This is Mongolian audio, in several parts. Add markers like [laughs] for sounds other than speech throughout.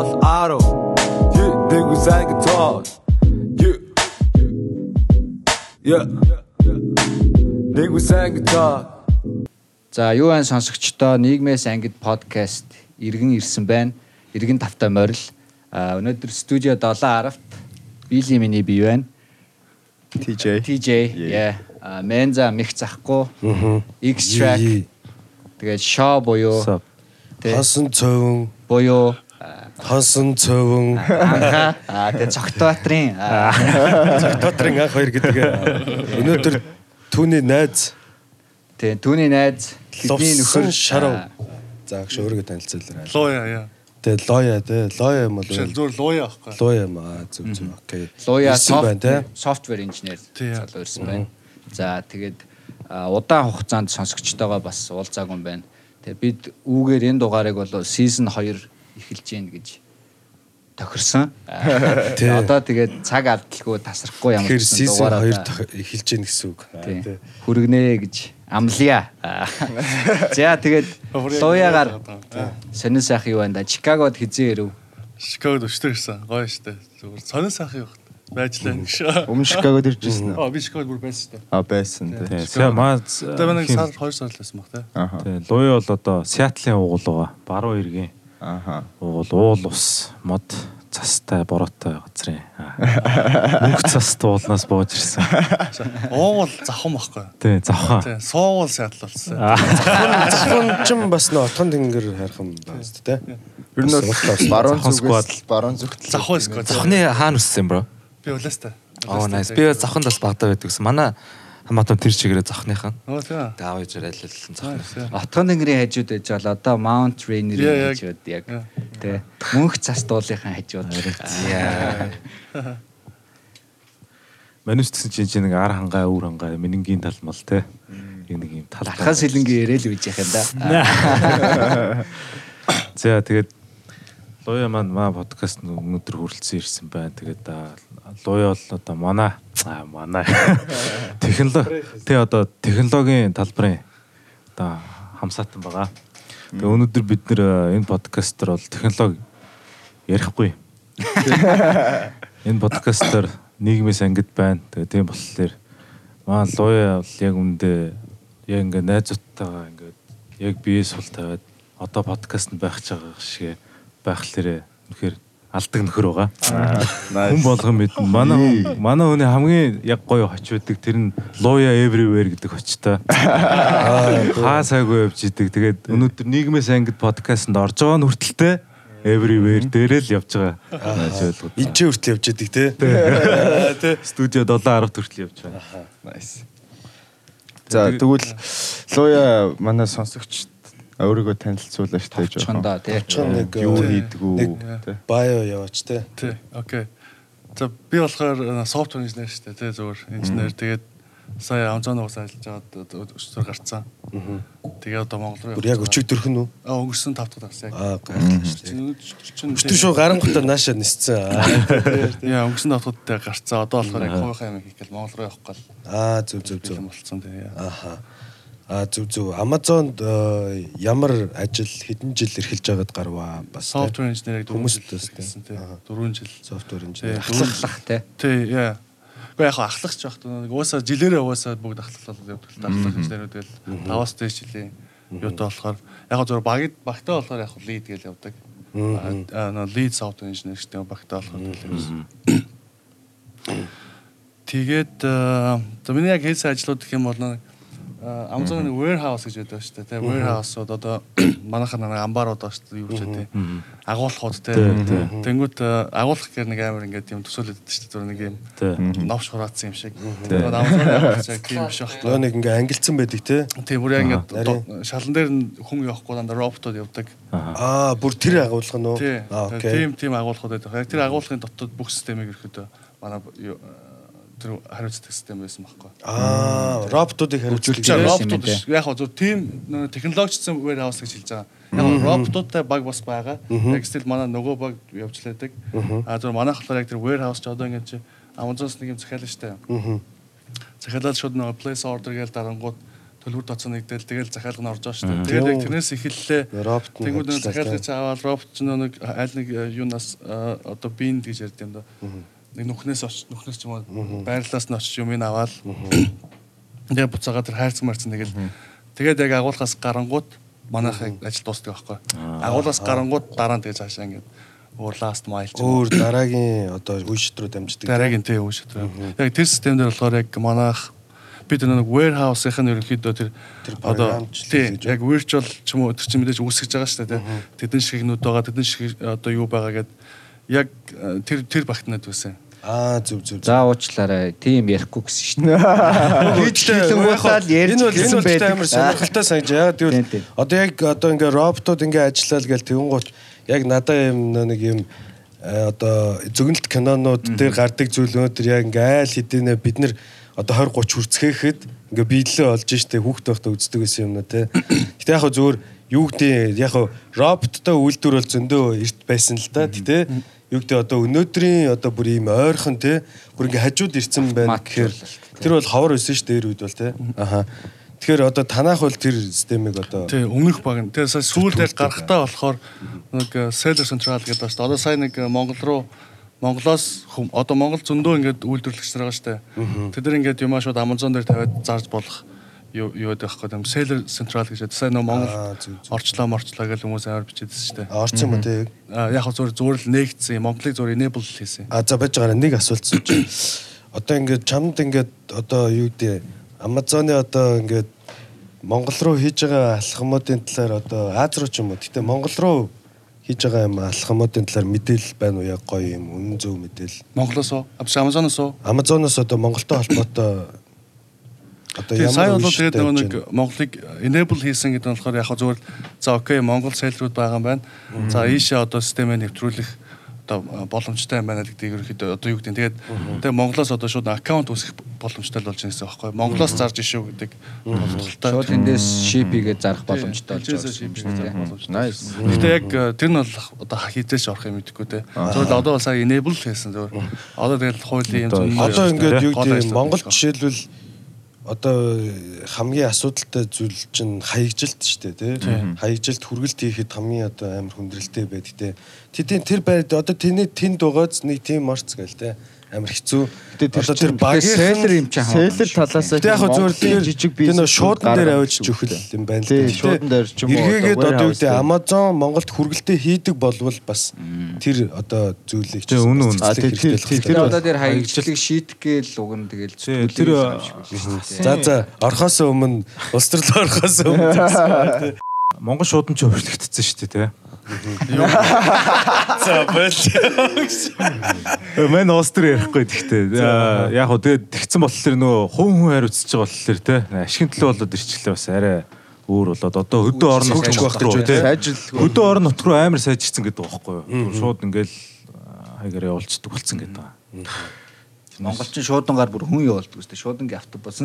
all auto. Yeah, nigga sang guitar. Yeah. Yeah. Nigga sang guitar. За юу ан сонсогчдоо нийгмээс ангид подкаст иргэн ирсэн байна. Иргэн тавтай морил. А өнөөдөр студио 710-т Били миний бий байна. TJ. TJ яа. А Менза мих захгүй. X track. Тэгээд Shaw буюу Хонсон цовон, буюу хонсон цовон, анха а тэгээд Цогтбаатрин Дотрын анх хоёр гэдэг. Өнөөдөр түүний найз тэ түүний найз бидний нөхөр Шарав. За агш өөрийгөө танилцуулаарай. Лоя яа. Тэгээ лоя те, лоя юм бол зүгээр лоя аахгүй. лоя юм аа зүг зүг. Окей. Софтвер инженер Тий. залуу ирсэн байна. За тэгээд удаан хугацаанд сонсогчтойгоо бас уулзаагүй юм байна. Тэгээд бид үүгээр энэ дугаарыг бол season 2 эхэлж гин гэж тохирсон. Тий. Одоо тэгээд цаг алдалгүй тасрахгүй ямар ч season дугаараа 2 та- дахь эхэлж гин гэсэн үг. Аа, тий, тий. хүргэнэ гэж амлая. [laughs] За тэгээд луягаар сонир сайх юу байна да? Чикагод хизээ ирэв. Шикагод өчтөр ирсэн. Гоё штэ. Зүгээр сонин сайхан явах. Байжлаа гэж. Өмнө Шикагод ирж ирсэн? Аа би Шикагод бүр байсан штэ. А байсан Тий. тий. Сая маа Тэгээ нэг сар 2 сар л байсан баг. Аха. Тий. Луя бол одоо Сиатлын уугуул байгаа. Баруун иргэн Аха. уугуул уул ус мод цастай бороотой газрын. аа. Мөнгө цаст уулнаас бууж ирсэн. Уугуул завхан байхгүй. Тий, завхан. Тий. Суугуул сядлал болсон. Завхан ч юм бас нөө отгон тэнгэр харах юм байна шүү дээ. Ер нь бол баруун зүгээс баруун зүгт Завхан эсвэл Завхны хаана өссөн бро? би улаастай. Оо nice. Би завханд бас багтаа байдаг гэсэн. Манай хамаатан тэр чигээрээ завхныхан. Оо тийм. Тэгээ аав ээжээр айллсан завхны. Отгон тэнгэрийн хажууд байж бол одоо Mount Rainier Yeah, хажууд яг тий мөнх цас дуулынхаа хажууд. Манус гэсэн чинь чи нэг ар хангаа, өвөр хангаа, минингийн тал мал те. Нэг нэг юм тал. Тархас хилэнгийн ярэл үйж яхаа да. [laughs] За тэгээд Луя маань маа подкаст өнөөдөр хүрэлцэн ирсэн байна. Тэгээд Луя бол одоо манай аа манай [laughs] технологи тий одоо технологийн талбарын одоо хамсаатан байгаа. Тэгээд өнөөдөр бид нэр энэ подкастер бол технологи ярихгүй. [laughs] Энэ подкастер нийгмээс ангид байна. Тэгээд тийм болохоор маа Луя бол яг үндэ яг ингээ найзуудтайгаа ингээ яг бие сул тавиад одоо подкаст нь байх ч байгаа шиг байхлаарэ үнэхээр алдаг нөхөр байгаа. Хүн болгон мэднэ. Манай манай хүний хамгийн яг гоё очиудаг тэр нь Lawyer Everywhere гэдэг очтой. Хаа сайгүй явж идэг. Тэгээд өнөөдөр нийгмээс ангид подкастт орж байгаа нь хүртэлтэй Everywhere дээрээ л явж байгаа. Энд ч хүртэл явж идэг те. Тэ студио 7:10 хүртэл явж байгаа. Nice. За тэгвэл Луя манай сонсогч өөрийгөө танилцуулаач тааж Чондоо тий. Очихын нэг Юу э, хийдгүү тий. Байо яваач те. Тий. Окей. За би болохоор софтвер инженер шүү дээ. Тий зүгээр инженер. Тэгээд сая Amazon уус ажиллаж байгаад өчтөр гарцсан. Тэгээ одоо Монгол руу Бүр яг өчигдөрхөн үү? Аа өнгөрсөн 5 дахь гарсан яг. Аа гайхалтай шүү дээ. Өчтөр шууд гарангуудаа наашаа нисцэн. [laughs] Яа өнгөрсөн 5 дахь гарцсан. Одоо болохоор яг хувийнхаа юм хийх гэл Монгол руу явах гал Аа зүг зүг зүг. бэлэн болцсон тий. Аа зүг зүг. Amazon-д э, ямар ажил хэдэн жил эрхэлж байгаад гарваа бас? Софтвер инженерийг 4 Хүмүүст жил төстэй. хийсэн тий. Аа. 4 жил. Тий. инженер. Ахлах тий. Тий, яа. Гэхдээ яг ахлах ч багт нэг уусаа жилээрээ уусаа бүгд ахлах явдаг л ахлах инженерүүд гэл 5-аас дээш жилийн юутай болохоор яг зөв багт багтаа болохоор яг лид гэл явдаг. Аа лид софтвер инженер гэдэг багтаа болохоор. Тэгээд аа, за миний яг хийсэн ажлууд гэх юм бол нэг аа, Amazon нэг warehouse гэж байдаг шүү дээ. Тэгээ warehouse-ууд одоо [clears throat] манайхаар нэг амбарууд байна шүү дээ. Юу ч тий. Агуулхууд тий. Тэнгүүт агуулх гэр нэг амар ингээд юм төсөөлөд байдаг шүү дээ. Нэг юм новш хураацсан юм шиг. Тэгээд Amazon яг тийм биш байна. нэг ингээ ангилсан байдаг те. Тийм бүр яг ингээд шалан дээр хүн явахгүй дандаа роботууд явдаг. Аа бүр тэр агуулга нь уу? Тий. Аа окей. Тийм тийм агуулхууд байдаг. Яг тэр агуулгын дотоод бүх системийг ерөөдөө манай тэр хариуцдаг систем байсан байхгүй. Аа роботуудыг Yes, роботууд. Яг хоо зөв тийм технологичсан warehouse гэж хэлж байгаа. Яг роботуудтай баг бас байгаа. Яг стил манай нөгөө баг явж лээдэг. А зөв манайх болохоор яг тэр warehouse ч одоо ингэж чи Amazon-с нэг юм захиална штэ. Аа. Захиалаад шууд нөгөө place order гээл дарангууд төлбөр тоцоо нэгдэл тэгэл захиалга нь орж байгаа шүү дээ. Тэгээд яг тэрнээс эхэллээ. Тэнгүүд нэг захиалгыг цаавал робот ч нэг аль нэг э, юунаас э, одоо бинд гэж ярьд юм да. Нэг нүхнээс очиж нүхнээс ч юм уу байрлалаас нь очиж юм ин аваад тэгээ буцаага тэр хайрцаг марцсан тэгэл тэгээд яг агуулгаас гарангууд манайх ажил дуустдаг байхгүй. Агуулгаас гарангууд дараа нь тэгээ цаашаа ингээд өөр last mile ч. Өөр дараагийн одоо үе шидрүү дамждаг. дараагийн тий үе шатраа. Яг тэр систем дээр болохоор яг манайх бид нэг warehouse-ийн нь ерөнхийдөө тэр одоо яг virtual ч юм уу тэр чинь мэдээж үүсгэж байгаа шүү дээ тий. Тэдэн шигнүүд байгаа тэдэн шиг одоо юу байгаа гэд яг э, тэр тэр багтнаад байсан. Аа зүв зүв. За уучлаарай. Тийм ярихгүй гэсэн шүү дээ. Хийжлээ уудаал ярьж энэ бол энэ гисэн бол байдаг. амар сонирхолтой санаж яа гэвэл одоо яг одоо ингээ роботууд ингээ ажиллаа л гээл тэгүнгуут яг надад юм нэг юм э, одоо зөгнөлт кинонууд дээр гардаг зүйл өнөөдөр яг ингээ айл хэдийнэ бид нэр одоо 20 30 хүрцгээхэд ингээ биелэлээ олж штэ хүүхд байхдаа үздэг гэсэн юм нэ тэ. Гэтэ яг хөө зүгээр юу гэдэг яг хөө роботтой үйлдвэр бол зөндөө эрт байсан л да тэ. Юу гэдэг одоо өнөөдрийн одоо бүр ийм ойрхон тэ бүр ингээ хажууд ирсэн байна гэхээр тэр бол ховор өсөн ш дээр үед бол тэ. Аха. Тэгэхээр одоо танах бол тэр системийг одоо Тий өмнөх баг нь. Сая сүүлд яг гарахтаа болохоор нэг э, seller central гэдэг байна шүү дээ. Одоо сая нэг э, Монгол руу Монголоос хүм одоо Монгол зөндөө ингээд үйлдвэрлэгч нар байгаа шүү дээ. Тэд нар ингээд юмаа шууд Amazon дээр тавиад зарж болох юу гэдэг байхгүй юм. Seller central гэж. Сая нөө Монгол орчлоо морчлоо гэж хүмүүс амар бичээдсэн шүү дээ. Орсон юм уу. А яг хөө зүгээр зүгээр л нээгдсэн юм. Монголыг зүгээр enable хийсэн. А за байж байгаа нэг асуулт сууж. [coughs] Одоо ингээд чамд ингээд одоо юу гэдэг Амазоны одоо ингээд Монгол руу хийж байгаа алхмуудын талаар одоо Аз руу ч юм уу. Гэтэ Монгол руу хийж байгаа юм алхмуудын талаар мэдээлэл байна уу? Яг гоё юм үнэн зөв мэдээлэл. Монголоос уу? Amazon-оос уу? Амазоноос одоо Монголтой холбоотой одоо Тэгээ сайн бол тэгээд нөгөө нэг Монголыг enable хийсэн гэдэг нь болохоор яг зүгээр за окей Монгол сайлрууд байгаа юм байна. За ийшээ одоо системээ нэвтрүүлэх одоо боломжтой юм байна гэдэг ерөөхдөө одоо юу гэдэг тэгээд тэгээ Монголоос одоо шууд аккаунт үүсгэх боломжтой л болж байгаа гэсэн үг байхгүй Монголоос зарж ишүү гэдэг бодлоготой. Шууд эндээс шипигээ зарах боломжтой болж байгаа юм дээ. боломжтой. Nice. Гэтэ яг тэр нь бол одоо хизээш орох юм мэдэхгүй те. Зөвхөн одоо бол сая enable хийсэн зөв. Одоо тэгэл хуулийн юм зөв. Одоо ингээд юу гэдэг Монгол жишээлбэл одоо хамгийн асуудалтай зүйл чинь хаягжилт шүү дээ тий. Хаягжилт хүргэлт хийхэд хамгийн одоо амар хүндрэлтэй байдаг тий. Тэдний тэр байд одоо тэний тэнд байгааз нэг тийм марц гээл тий. Амар хэцүү. Тэр Одоо чинь багийнхан- селлер юм чинь хаа. Селлер талаасаа Гэтэ яг тэр жижиг тэр бизнес шуудан дээр авчиж өгөх юм байна л да. шуудан дээр ч юм уу, Эргээгээд одоо юу гэдэг Amazon Монголд хүргэлтээ хийдэг болвол бас тэр одоо зүйлийг Тий, үнэн, үнэн. Тэр- тэр- Тэр тэр- одоо тэр хаягчлалыг шийдэх гээл уг нь тэгэл тэр- юм шиг байна шүү дээ. За за орхоос өмнө улс төрлөө орхоос [laughs] өмнө. Монгол шуудан ч өөрчлөгдсөн шүү дээ тий. За бол. Мэн уус төр ярихгүй гэхдээ аа, яг хөө тэгээд тэгсэн болохоор нөгөө хүн хүн хариуцж байгаа болохоор тий. Ашигын төлөө болоод ирчихлээ бас арай өөр болоод одоо хөдөө орон нутг байх гэж. Сайжрал Хөдөө орон нутг руу амар сайжирсан гэдэг байхгүй юу? Шууд ингээл аа, хайгаар явуулцдаг болсон гэдэг байгаа. Монголчин шуудангаар бүр хүн явуулдаг дээ. Шуудангийн автобус.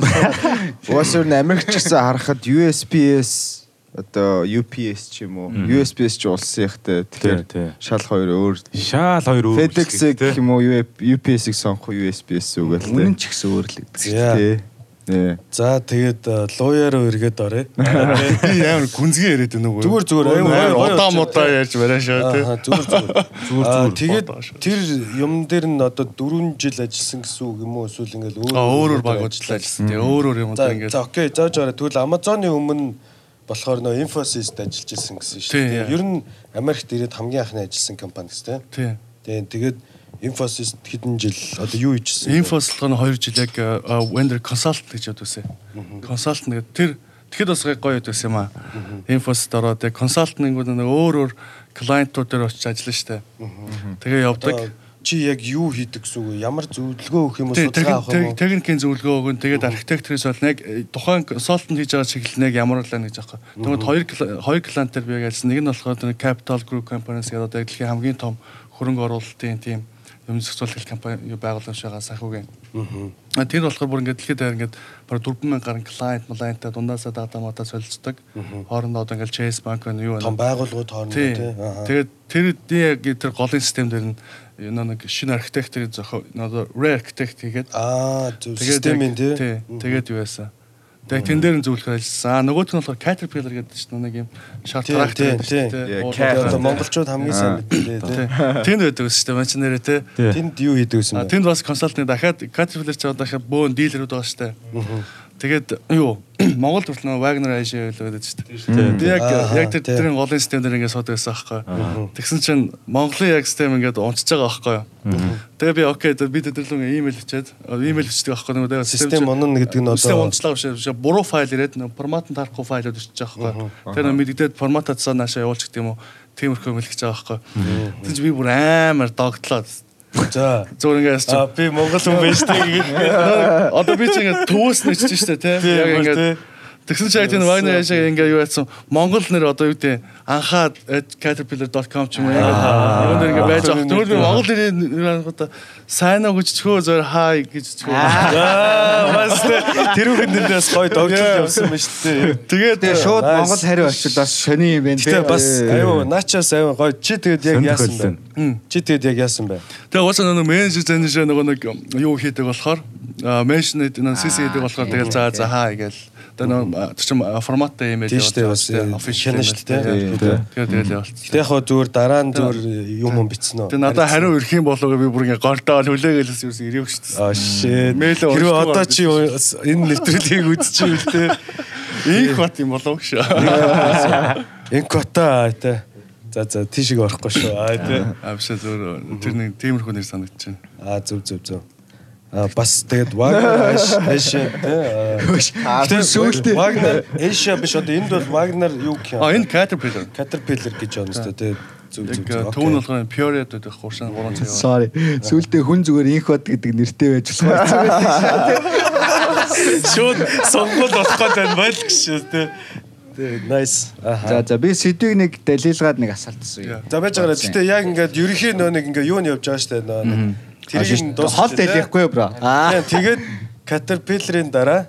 Уус өөр нь Америк ч гэсэн харахад USPS одоо UPS ч юм уу USPS ч улсын ихтэй тэгэхээр Тий, тий. шал хоёр өөр Шаал хоёр өөр FedEx гэх юм уу UPS-ийг сонгох USPS үгээл Үнэн ч ихсэн өөрлөгдөг. За. Тий. Тий. За тэгээд лууяа руу эргээд орё. [laughs] Би амар гүнзгий яриад байна уу? Зүгээр зүгээр аюу удаа мудаа ярьж бараашаа тий. Аа, Зүгээр [laughs] зүгээр. Зүгээр, зүгээр. Тэгээд тэр юм дээр нь одоо 4 жил ажилласан гэсэн үг юм уу эсвэл ингээл өөр өөр баг ажиллаж ажилласан тий. Өөр өөр юм За одоо ингээд за окей зааж байгаа. Тэгвэл Amazon-ы өмнө болохоор нөө Infosys-д ажиллаж ирсэн гэсэн шүү дээ. Ер нь Америкт ирээд хамгийн анхны ажилласан компани гэсэн тий. тийм. Тэгээд Infosys хэдэн жил одоо юу хийжсэн? Инфос болохоор 2 жил яг vendor consultant гэж байсан. Consultant гэдэг тэр тэгэхэд бас гоё байсан юм аа. Инфост ороод яг consultant-ing нэг өөр өөр клиентууд дээр очиж ажиллана штэ. Тэгээ явдаг. Чи яг юу хийдэг гэсэн үг вэ? Ямар зөвлөгөө өгөх юм? Тэг Судалгаа авах юм техникийн зөвлөгөө өгөн тэгээд архитекторээс бол яг э, тухайн консалтант хийж байгаа чиглэл нэг ямар л байна гэж аахгүй. Тэгмэд хоёр хоёр клиентээр би яг ажилласан. Нэг нь болохоор нэг Capital Group Companies гэдэг одоо дэлхийн хамгийн том хөрөнгө оруулалтын тийм юм зохицуулах компани юу байгууламж байгаа санхүүгийн. Аа тэр болохоор бүр ингээд дэлхийд ингээд баг 4000 гаруй клиент малайнтай дундаасаа дата мата солилцдог. Хоорондоо одоо ингээд Chase Bank байна юу Том байна. байгууллагууд хоорондоо Тий. Тэгээд тэр яг тэр голын систем дээр нь нэг шинэ архитекторыг зохио одоо Ray Architect хийгээд Аа зөв Тэгээд системийн тий. Тэгээд юу яасан. Тэгээ тэн дээр нь зөвлөхөр ажилласан. Аа нөгөөх нь болохоор Caterpillar гэдэг чинь нэг юм short Тийм, tractor тийм, гэдэг чинь тийм. монголчууд хамгийн сайн мэддэг тий. Тэнд байдаг шүү дээ. Манч нэрээ тий. Тий. Тэнд юу хийдэг А бэ? тэнд бас консалтинг дахиад Caterpillar ч дахиад бөөн дилерүүд байгаа шүү дээ. Тэгээд юу [clears throat] Монгол төрөл нөө Wagner Asia л байдаг шүү дээ. Би яг яг тэр тэрийн голын систем дээр ингээд сууд байсан аахгүй. Тэгсэн чинь Монголын яг систем ингээд унцж байгаа аахгүй. Тэгээ би окей би тэдэрлэн имэйл хийчихэд имэйл хийдэг аахгүй нөгөө Систем унана гэдэг нь Систем одоо унцлаа биш буруу файл ирээд формат нь тарахгүй файлууд ирчих жоохгүй. Тэр нөгөө мэддээд форматацаа наашаа явуулчих гэдэг юм уу. Тиймэрхүү юм хэлчих байгаа байхгүй. Тэгж би бүр амар догтлоо. За Зүгээр ингээс чи би монгол хүн тээ гэдэг. [laughs] одоо би чи ингээд төвөөс нэчж штэ тий. Тийм, Яг тий. Тэгсэн чинь яг тийм Wagner яшаа ингээ юу яатсан Монгол нэр одоо юу гэдэг анхаад caterpillar.com ч юм уу яг юм дээр ингээ байж байгаа. Тэгвэл би Монгол нэрийн одоо сайн уу гэж чөхөө зөөр хай гэж чөхөө. Аа бас тэр үхэн нэрнээс гоё догтлол явсан байна шүү дээ. Тэгээд Тэгээ шууд. Монгол хариу очил бас сони юм байна Гэтэ бас аюу наачаас аюу гоё чи тэгэд яг яасан бэ? Чи тэгэд яг яасан бэ? Тэгээ уусаа нөгөө менежер зэншээ нөгөө нэг юу хийдэг болохоор гэдэг нөгөө CC гэдэг болохоор тэгэл за за хаа гээл. Тэгээ нөгөө тэр чин форматтай дээ, бас, official хянаж шүү дээ. Тэгээ тэгэл явуулсан. Гэтэ яг хоо зүгээр дараа нь зүгээр юм юм бичсэн үү? Тэгээ надад хариу ирэх юм болов би бүр ингээ гортоо хүлээгээл ерөөс ирэв шүү дээ. Аа shit. Хэрвээ одоо байна. чи энэ нэвтрүүлгийг үзчихвэл те Их бат юм болов шүү. Энкота те. За за тийшээ орохгүй шүү. Аа те. А биш зөв тэр нэг тиймэрхүү нэр санагдаж байна. Аа зөв зөв зөв. Аа бас тэгээд Wagner Asia те. сүүлдээ. Wagner Asia биш одоо энд бол Wagner юу гэх юм? А энэ Caterpillar. Caterpillar гэж байна шүү дээ. Зөв зөв. Яг түүн болгоо Pure гэдэг хуршин 3 цаг. Sorry. Сүүлдээ хүн зүгээр инх бод гэдэг нэртэй байж болох. [laughs] шууд сонгол болох гэдэг байл гэж шүү те. Nice. За за би сэдвийг нэг далилгаад нэг асаалтсан юм. За байж байгаа. Гэтэ яг ингээд ерөнхий нөө нэг ингээ юу нь явж байгаа штэ нөө. Тэрийг Хол дэлихгүй бро. Аа. Тэгээд Caterpillar-ын дараа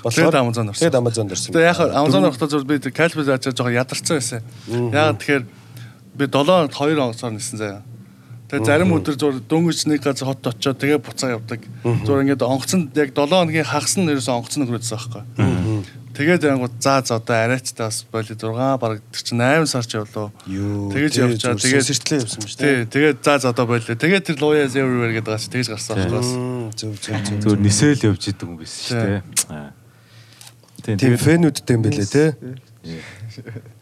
Тэгээд Amazon орсон. Тэгээд Amazon орсон. Тэгээ яг Amazon орохтой зөв би Caterpillar ажиж жоохон ядарсан байсан. Яг тэгэхээр би 7 2 онцоор нисэн заяа. Тэгээ зарим өдөр зур дөнгөж нэг газар хот очоод тэгээ буцаа явдаг. Зур ингээд онгоцонд яг 7 хоногийн хагас нь ерөөсөө онгоцон нөхрөөдсөн байхгүй. Тэгээд ангууд за за одоо арайчтай бас боли 6 бараг чинь 8 сар ч явлаа. Тэгэж явчаа тэгээд сэртлээ явсан шүү Тий, тэгээд за за одоо боли. Тэгээд тэр Lawyers Everywhere гэдэг бас тэгж гарсан байхгүй. Зөв зөв зөв. Зүгээр нисэл явж идэг юм байсан шүү дээ. Тийм фэнүүдтэй юм бэлээ те.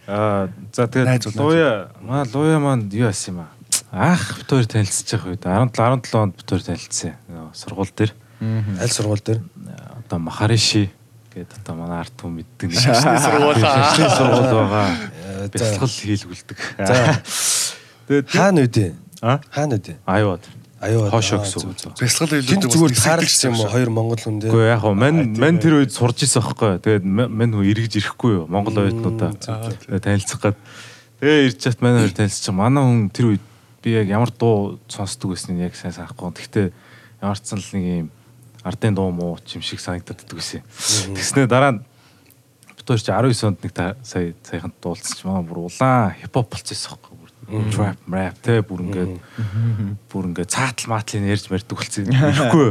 аа за тэгээд луя маа луя маань юу асан юм аа. Аах бит хоёр танилцж байгаа үед 17 17 онд бит хоёр танилцсан. Нөгөө Сургууль дээр Аль сургууль дээр? одоо Махариши гэдэг одоо манай арт хүн мэддэг [laughs] нэг сургууль аа. шашны сургууль байгаа. Бясалгал хийлгүүлдэг. За. Тэгээд Хаана үдэ? А? Хаана үдэ? аюуд. Аюу. Хоошоо аа, гэсэн үг. зөв. Бясалгал Тэнд зүгээр тааралцсан юм уу? Хоёр монгол хүн дээ. Гэхдээ яг хоо мань мань тэр үед сурж исэн байхгүй. Тэгээд ма- мань хүн эргэж ирэхгүй юу? Монгол оюутнуудаа Тэгээд танилцах гад. Тэгээ ирж чат манай хоёр танилцчих. Манай хүн тэр үед би яг ямар дуу сонсдог байсныг яг сайн санахгүй. Гэхдээ ямар ч сан л нэг юм ардын дуу муу ч юм шиг санагдаад байсан. Тэгснэ дараа нь хоёр чи 19 онд нэг та сая саяхан дуулсан чи манай бүр улаан хипхоп болчихсон байхгүй. Бүр Trap, rap те бүр ингээд бүр ингээд цаатал maaтлын ярьж марьдаг болсон. [laughs] Ирэхгүй.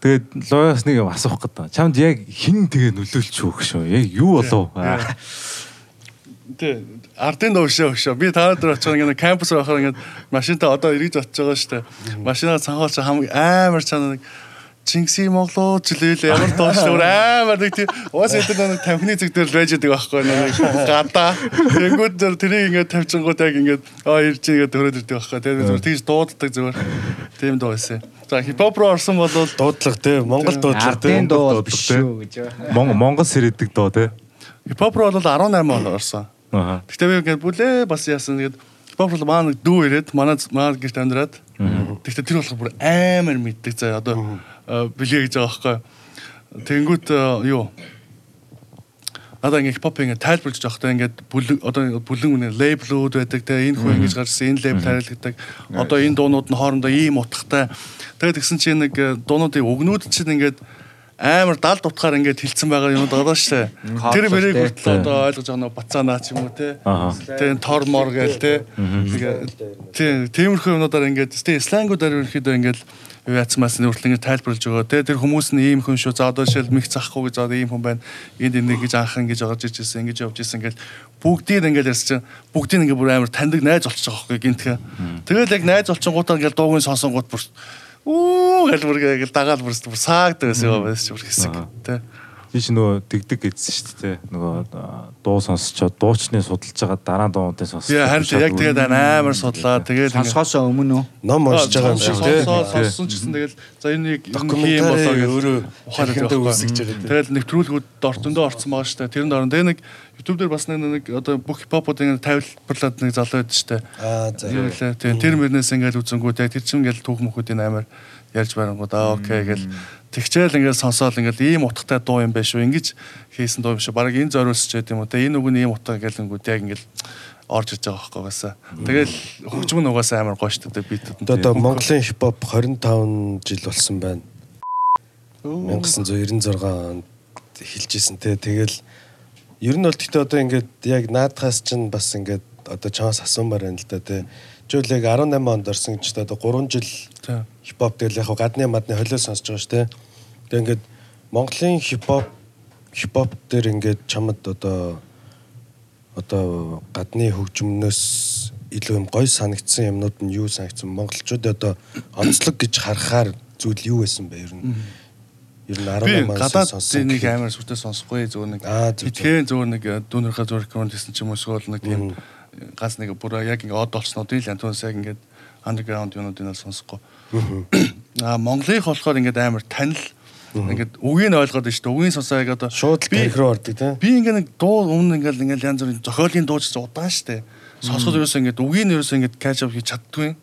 Тэгээд лоёс нэг юм асуух гэдэг. Чамд яг хин тэгээ нөлөөлч үү гэшөө. Яг юу болов? Тэ ардын дөвшөө өгшөө. Би та өдөр очиж ингээд кампус руу ахаар ингээд машинтаа одоо эргэж очиж байгаа шүү дээ. Машинаа цанхаач хамгийн амар чанаа нэг Чингисийн Монголоо жилээл ямар доошлоор амар нэг тийм уус эдгээр нэг тамхины зэг дээр л байж байгаа байхгүй нэг гадаа. Тэнгүүд дээр тэрийг ингээд тавьчингууд яг ингээд аа ирж ингээд төрөөд ирдэг байхгүй. Тэгээд зүгээр тийж дууддаг зүгээр. Тийм дуу байсан. За хипхоп руу орсон бол Дуудлага те. Монгол дуудлага. Ардын дуу биш дуу, шүү гэж. Мон- Монгол сэрэдэг доо те. хипхоп руу бол 18 он орсон. Аа. Гэхдээ би ингээд бүлээ бас яасан тэгээд руу маань нэг дүү ирээд манай манай гэрт амьдраад Гэхдээ тэр болохоор бүр амар мэддэг заа одоо билээ гэж байгаа байхгүй. Тэнгүүт э, юу? Одоо ингээд хипхоп ингээд тайлбарлаж явахдаа ингээд бүлэг одоо бүлэн үнэ лейблүүд байдаг те. Энэ хүн ингэж гарсан энэ лейбл тайлбарладаг. Одоо энэ дуунууд нь хоорондоо ийм утгатай. Тэгээд тэгсэн чинь нэг э, дуунуудын өгнүүд чинь ингээд амар далд утгаар ингээд хилцсэн байгаа юм байгаа шүү дээ. Тэр тий. хүртэл одоо ойлгож байгаа нөө бацаанаа ч юм уу те. Тэгээ тор мор гээл те. Тэгээ тий тиймэрхүү юмудаар ингээд тий слангуудаар ерөнхийдөө ингээд юу яцмаас нүртэл ингээд тайлбарлаж байгаа те. Тэр хүмүүс нь ийм хүн шүү. За одоо жишээл мих захгүй гэж одоо ийм хүн байна. Энд энийг гэж анхан гэж орж ижсэн ингэж явж исэн ингээд бүгдийг ингээд ярьж чинь бүгдийг ингээд бүр амар таньдаг найз болчихж байгаа байхгүй гинтхэн. Тэгэл яг найз болчихгоотаа ингээд дуугийн сонсонгууд бүр Үу гэл бүр гэл дагаад бүр бүр саагдаг байсан юм байсан бүр хэсэг тий. Би ч нөгөө дэгдэг гэсэн шүү дээ. Нөгөө а, дуу сонсчоод дуучны судалж байгаа дараа дуунуудыг сонсож. Яа харин яг тэгээд амар судлаа тэгээд Сонсохоос өмнө үү? Ном уншиж байгаа юм шиг тий. Сонссон ч гэсэн тэгээд за энийг юм Документари болоо гэж өөрөө явахгүй. үсгэж байгаа. Тэгээд нэвтрүүлгүүд дортондоо орцсон байгаа шүү дээ. Тэрэн дөрөнд тэгээд нэг YouTube дээр бас нэг нэг одоо бүх хипхопуудын тавилбарлаад нэг залуу байдаг шүү дээ. Аа за. Тэр мөрнөөс ингээл үзэнгүү тэгээд тэр чинь ингээл түүх мөхүүдийн амар ярьж барангууд аа окей гэл тэгчээл ингээл сонсоол ингээл ийм утгатай дуу юм байна шүү. Ингиж хийсэн дуу юм шүү. Бараг энэ зориулс ч гэдэм үү. Тэгээд энэ үг нь ийм утга гэлэнгүүд яг ингээл орж иж байгаа байхгүй басаа. Тэгэл хөгжим нь угаасаа амар гоё шүү дээ битүүд. Одоо Монголын хипхоп 25 жил болсон байна. 1996 онд хэлжсэн те тэгэл ер нь бол гэхдээ одоо ингээд яг наадхаас чинь бас ингээд одоо чамаас асуумаар байна л да те яг 18 онд орсон ч одоо 3 жил хипхоп тэгэл яг гадны мадны холио сонсож байгаа шүү те тэгээ ингээд Монголын хипхоп хипхоп дээр ингээд чамд одоо одоо гадны хөгжмнөөс илүү юм гой санагдсан юмнууд нь юу санагдсан? Монголчууд одоо онцлог гэж харахаар зүйл юу байсан бэ? Ер нь. Ер нь Би 18 оноос гадаад сонссон нэг амар сүртэй сонсохгүй нэг. Зөв, зөв. итгэн зүгээр нэг дүүнэрхээ зүгээр рекоменд хийсэн ч юм уу эсвэл нэг тийм ганц нэг бүр яг ингээ од болцсноо дийл антуунс яг ингээд андерграунд юмнуудыг нь сонсохгүй. Аа Монголынх болохоор ингээд амар танил ингээд үгийг ойлгоод байна шүү дээ. Үгийн сонсоо яг одоо шууд тарих руу ордог тийм Би ингээ нэг дуу өмнө ингээл ингээл янз бүрийн зохиолын дуу ч удаан штэ. Сонсоход ерөөсөө ингээд үгийг нь ерөөсөө ингээд catch up хийж чаддгүй.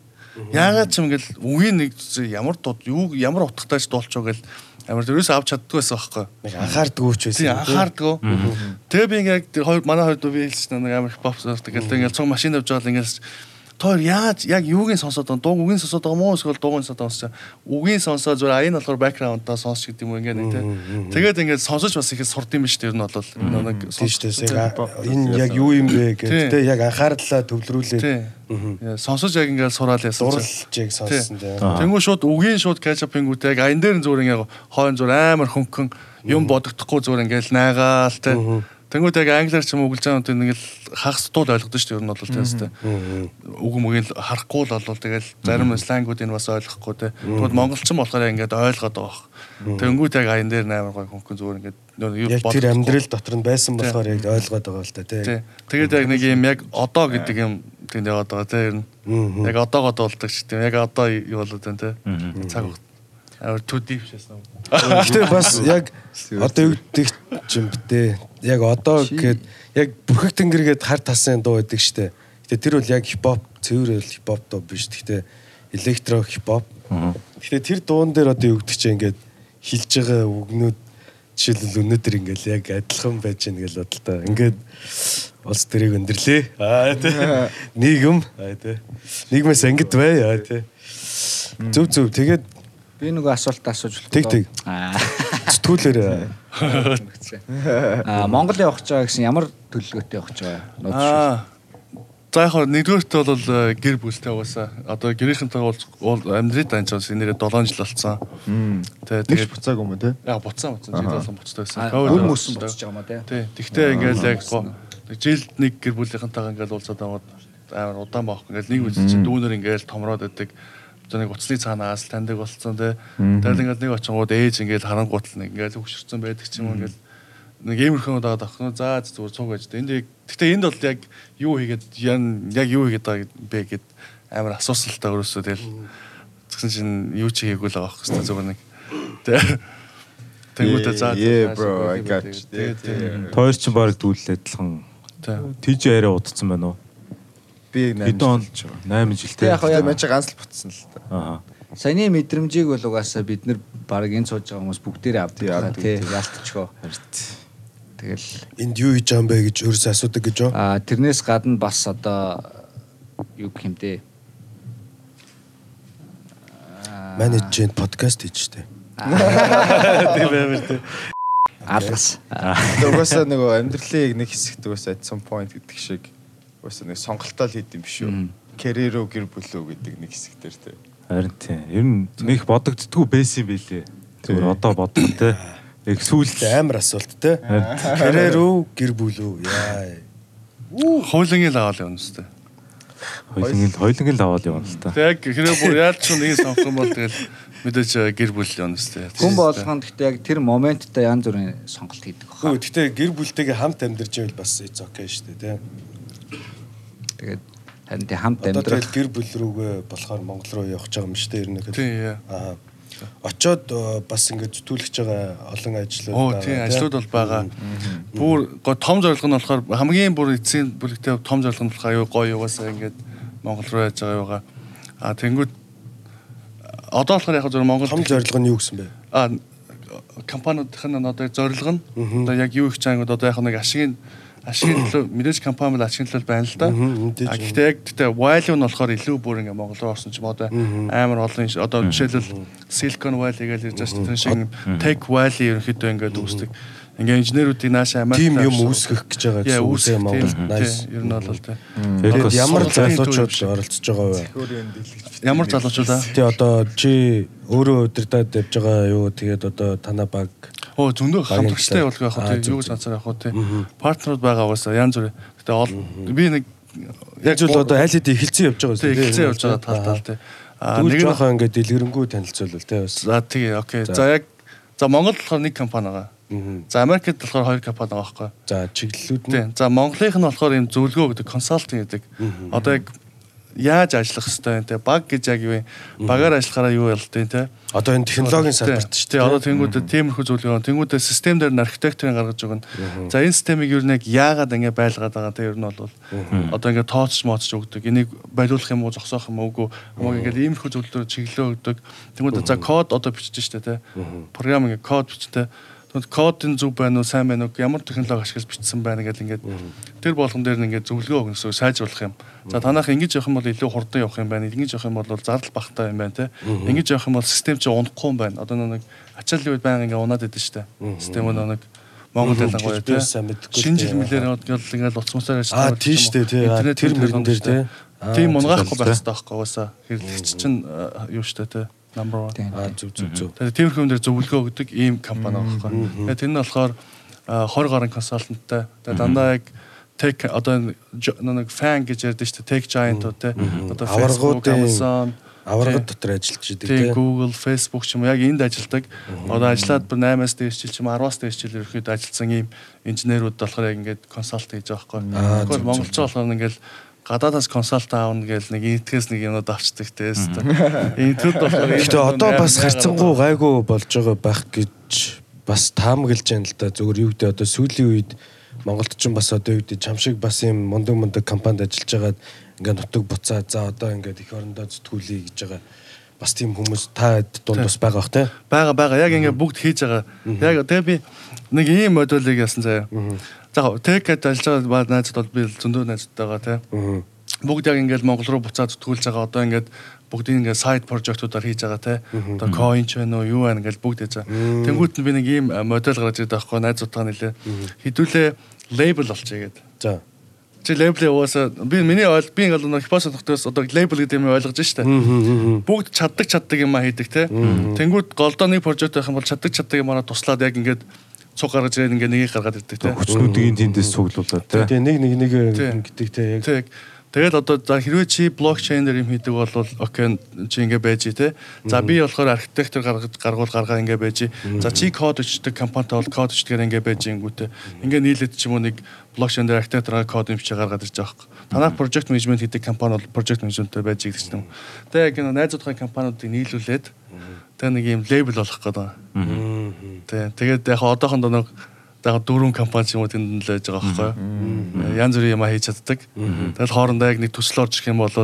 Яагаад ч юм ингээл үгийг нэг ямар дуу юу ямар утгатай ч дуулчих гэл амар ерөөсөө авч чаддгүй байсан байхгүй. нэг анхаардгүй ч байсан Тийм анхаардгүй. Тэгээ би ингээ яг тэр хоёр манай хоёр дуу би хэлсэн нэг амар хипхоп сонсдог. Тэгэл ингээл цог машин авч байгаа л ингээл тоор яаж яг юугийн сонсоод байгаа дуу үгийн сонсоод байгаа мó эсвэл дуугийн сонсоод байгаа үгийн сонсоо зүгээр аян болохоор бэкграундаа сонсч гэдэг юм ингээ нэг тий. Тэгээд ингээд сонсож бас их сурд юм биш тэр нь бол нэг тийм шүү дээ яг энэ яг юу юм бэ Тийм. гэдэг яг анхаардлаа төвлөрүүлээд тий. Яа, Сонсож яг ингээд сураал яасан. чинь. дурлжийг сонссон тийм Тэнгүү шууд үгийн шууд кетчапингүүтэй яг аян дээр зүгээр ингээ хойно зүгээр амар хөнгөн юм бодогдохгүй зүгээр ингээл найгаал те. Тэнгүүд яг англиар ч юм уу углаж байгаа юм ингээл хагас тул ойлгодсон шүү дээ ер нь бол тест. Үг мөгийг харахгүй л болвол тэгэл зарим слангуудыг бас ойлгохгүй те. Тэгвэл монголчин болохоор ингээд ойлгоод байгаа. Тэнгүүд яг аян дээр амар гой хөнгөн зүгээр ингээд яг тэр амьдрал дотор нь байсан болохоор яг ойлгоод байгаа л Тий. тийм Тэгээд яг нэг юм яг одоо гэдэг юм тэнд яваад байгаа те ер нь. Яг одоогоо дуулдаг ч тийм яг одоо юу болоод байна те. Цаг хугацаа. Амар too deep шээсэн. Гэтэ бас яг одоо юу гэдэг юм бтэ. Яг одоо гээд яг бүрхэг тэнгэргээд хар тасан дуу байдаг штэ. Гэтэ тэр бол яг хипхоп, цэвэр хипхоп дуу биш. Гэтэ электро хипхоп. Гэтэ тэр дуун дээр одоо юу гэдэг чинь ингээд хилж байгаа үгнүүд жишээлбэл өнөөдөр ингээл яг адилхан байж гэнэ гэж бодлоо. Ингээд улс төрийг өндөрлөө. Аа тий. [laughs] Нийгэм. Аа тий. Нийгмээс ангид бай. Аа тий. Зөв зөв. Тэгээд Би нөгөө асуулт асууж Тэг, тэг. Аа. сэтгүүлэр Аа Монгол явах гэж байгаа гэсэн ямар төлөвлөгөөтэй явах гэж байгаа? Аа. За яг нэгдүгээрт бол э, гэр бүлтэй угаасаа одоо гэрийнхэнтэй бол амьдрид анчаас энэрээ 7 жил болсон. Тэгээ Тэгж тэгээд буцааг юм те? яа буцсан буцсан жил болсон буцтай байсан. Өр мөсөн болчихж байгаа юм аа тий. Тий. Тэгтээ ингээл яг жилд нэг гэр бүлийнхэнтэйгээ ингээл уулзаад аваад амар удаан баах. Ингээл нэг үйл чинь дүүнер ингээл томроод байдаг. Одоо нэг уцны цаанаас л таньдаг болцсон тий. Тэгэл ингээл нэг очингууд ээж ингээл харангуут л нэг ингээл хөвгшөрсөн байдаг ч юм уу ингээл нэг иймэрхэн удаад авах нь за зүгээр цуг байж. Энд яг тэгтээ энд бол яг юу хийгээд яг юу хийгээд байгаа бэ гэд амар асуусалтай өрөөсөө тэгэл тэгсэн чинь юу ч хийгээгүй л байгаа хөөхтэй зүгээр нэг тий. Тэнгүүтээ за за, Yeah, bro, I got you. тий, тий. Тойр чинь баг дүүлэл адилхан. тий. Тиж арай удацсан байна уу? Би Хэдэн он 8 жилтэй. Яг Яг мэж ганц л буцсан л та. Аа. саяны мэдрэмжийг бол угаасаа бид нар баг энэ сууж байгаа хүмүүс бүгдээрээ авдаг Тий, тий тий. ялтчихоо. Тэгэл энд юу хийж байгаа юм бэ гэж өөрөөсөө асуудаг гэж юу? а тэрнээс гадна бас одоо юу гэх юм дээ. Менежмент подкаст хийж штэ. Тийм баймир тийм. Алгас. Угаасаа нөгөө амьдралыг нэг хэсэгт угаасаа at some point гэдэг шиг угаасаа нэг сонголтоо л хийдэм биш үү? Уу гэр бүл үү гэдэг нэг хэсэгтэр те. Харин тийм. Ер нь нэг бодогддгүй байсан юм билээ. Зүгээр одоо бодох те. Яг сүүл амар асуулт те. Карьер үү, гэр бүл үү? Яа. Хойлонгийн л аваад явна үстэй. хоёлын хоёлын л аваад явна л та. Тэг яг хэрэг бүр яаж ч нэг сонгох юм бол тэгэл мэдээж э, гэр бүл явна үстэй. Хүн болгонд гэхдээ яг тэр моменттой янз бүрийн сонголт хийдэг баха. гэхдээ гэр бүлтэйгээ хамт амьдарч байвал бас it's okay шүү дээ те. Тэгээд харин тий хамт Одоо амьдрах тэгэл гэр бүл рүүгээ болохоор Монгол руу явах гэж байгаа юм шүү дээ ер нь. Тийм яа. Аа. Очоод бас ингээд зүтгүүлж байгаа олон ажлууд Оо тийм ажлууд бол байгаа. Бүр гоо том зорилго нь болохоор хамгийн бүр эцсийн бүлэгтэй том зорилго нь болохоор гоё угаасаа ингээд Монгол руу яаж байгаа юугаа. А тэнгууд одоо болохоор яг зөв Монгол Том зорилго нь юу гэсэн бэ? а компаниудын нь одоо зорилго нь одоо яг юу их чангууд одоо яг нэг ашигын ашигын төлөө мэдээж компани бол ашигын төлөө байна л да. А гэхдээ яг тэгтээ value нь болохоор илүү бүр ингээ Монгол руу орсон ч юм одоо амар олон одоо жишээлбэл Silicon Valley гэж ярьж байгаа чинь тэр шиг tech valley ерөнхийдөө ингээ үүсдэг. Ингээ инженеруудыг наашаа Америк Тим юм үүсгэх гэж байгаа гэсэн Монгол. тийм, Nice. тийм, Ер нь бол тийм. Тэгээд ямар залуучууд оролцож байгаа вэ? Ямар залуучууд аа? Тий одоо чи өөрөө удирдаад явж байгаа юу? Тэгээд одоо танаа баг Оо зөндөө болгох яг Аа, хөө зөв, юу гэж анцаар яг хөө тийм. Партнерууд байгаа угаасаа янз бүр. Гэтэ ол би нэг яг зүйл одоо айл хэдийн эхэлсэн явж байгаа тийм эхэлсэн явж байгаа тал тал тийм. Аа Тэгвэл нэг жоохон ингээд дэлгэрэнгүй танилцуулбал тий бас. За тий окей. За яг за Монголд болохоор нэг компани байгаа. За Америкт болохоор хоёр компани байгаа байхгүй. За чиглэлүүд нь Тийм. За Монголынх нь болохоор юм зөвлөгөө гэдэг консалтинг гэдэг. Одоо яг яаж ажиллах хэвтэй те баг гэж яг юу вэ? Багаар ажиллахаараа юу ялдیں۔ те. одоо энэ технологийн салбарт шүү дээ. Одоо тэнгуудаа тиймэрхүү зүйлээ тэнгуудаа систем дээр нь архитектурын гаргаж өгнө. За энэ системийг юу нэг яагаад ингэ байлгаад байгаа те ер нь бол одоо ингэ тооцч мооцч өгдөг. Энийг болиулах юм уу зогсоох юм уу үгүй. Хамаагүй ингэ иймэрхүү зүйлээр чиглэлөө өгдөг. Тэнгуудаа за код одоо бичиж штэ те. Програм ингэ код бичтэй. Кодын зөв байна уу, сайн байна уу, ямар технологи ашиглаж бичсэн байна гэдэг ингээд тэр болгон дээр нь ингээд зөвлөгөө өгнө гэсэн сайжруулах юм. За танах ингэж явах юм бол илүү хурдан явах юм байна. Ингэж явах юм бол зардал багтаа юм байна те. Ингэж явах юм бол систем чи унахгүй юм байна. Одоо нэг ачааллын үед байнга ингээд унаад идэв штэ. Систем өнөө нэг Монгол бас сайн мэдэхгүй Шинэ жил дээ. мэлээр ингээд уцмасаар Аа, тийм штэ, тий. Аа, тэр мөрөн дээр, тий. Аа, Тийм унгаахгүй байх хэрэгтэй байхгүй уусаа. Хэрэглэгч чинь э, юу штэ те. Number 1. Аа зүг зүг зүг. Тэгээд тиймэрхүү юм дээр зөвлөгөө өгдөг ийм компани байхгүй. Тэгээд тэр нь болохоор а, 20 гаруй консалтанттай. Тэгээд дандаа яг tech одоо нэг fan гэж ярьдэн шүү дээ. Tech giant-ууд те. Одоо Facebook, Amazon, Аваргад дотор ажиллаж идэг тий тий. Google, Facebook ч юм уу яг энд ажилладаг. Одоо ажиллаад бүр 8-аас дээш жил ч юм уу 10-аас дээш жил ерөөхдөө ажилласан ийм инженерүүд болохоор яг ингээд консалт хийж байгаа байхгүй. Аа, Тэгвэл зөв, монголч болохоор ингээл гадаадаас консалт аавна гээл нэг интгэс нэг юмуд авчдаг тест. Интгэд болохоор Гэхдээ одоо бас харцангуй гайгүй болж байгаа байх гэж бас таамаглаж байна л да. Зөвхөн юу гэдэг одоо сүүлийн үед Монголд ч бас одоо юу гэдэг чамшиг бас юм мундаг мундаг компанид ажиллаж байгаад ингээ нутаг буцаа за одоо ингээд их орондоо зүтгүүлээ гэж байгаа бас тийм хүмүүс та дунд бас байгаа бах те. Бага бага яг ингээ бүгд хийж байгаа. Яг тэгээ би нэг ийм модулыг яасан заяа. За техэд ажиллаж найзууд бол би зөндөө найзууд байгаа те. Бүгд яг ингээд Монгол руу буцаад зүтгүүлж байгаа. Одоо ингээд бүгдийг ингээд сайт прожектуудаар хийж байгаа те. Одоо coin ч байна уу, юу байна ингээд бүгд хийж байгаа. Тэнгүүт нь би нэг ийм модель гаргаж ирээд байхгүй найзуудтайгаа нэлээ. Хідүүлээ лейбл болчихъя гэдэг. За. Чи лейблээ угаасаа би миний ойл би ингээд нэг хипоса тогтоос одоо лейбл гэдэг юм ойлгож штэ. Бүгд чаддаг чаддаг юм а хийдэг те. Тэнгүүд голдоо нэг прожект байх юм бол чаддаг чаддаг юмараа туслаад яг ингээд цуг гаргаж ирээд ингээд нэгийг гаргаад ирдэг те. Хүчнүүдийн тэндээс цуглуулад тий. Тэгээ нэг нэг нэг гэдэг те яг Тэг. Тэгэл одоо за хэрвээ чи блокчейн дээр юм хийдэг бол окей чи ингэ байж те. За би болохоор архитектор гаргаж гаргуул гаргаа ингэ байж. За чи код өчтөг компанитай бол код өчтгээр ингэ байж ингүүтэй. Ингээ нийлээд ч юм уу нэг блокчейн дээр архитектораа код юмч гаргаад ирж байгаа хэрэг. Танах project management гэдэг компани бол project management-тэй байж гэдэг ч юм. Тэг яг энэ найзуудын компаниудыг нийлүүлээд тэг нэг юм лейбл болох гэдэг. Тэг. Тэгээд яг одоохондоо нэг яг дөрвөн компани ч юм уу тэнд л байж байгаа байхгүй юу. Янз бүрийн юм хийж чаддаг. Тэгэл хоорондоо яг нэг төсөл орж ирэх юм бол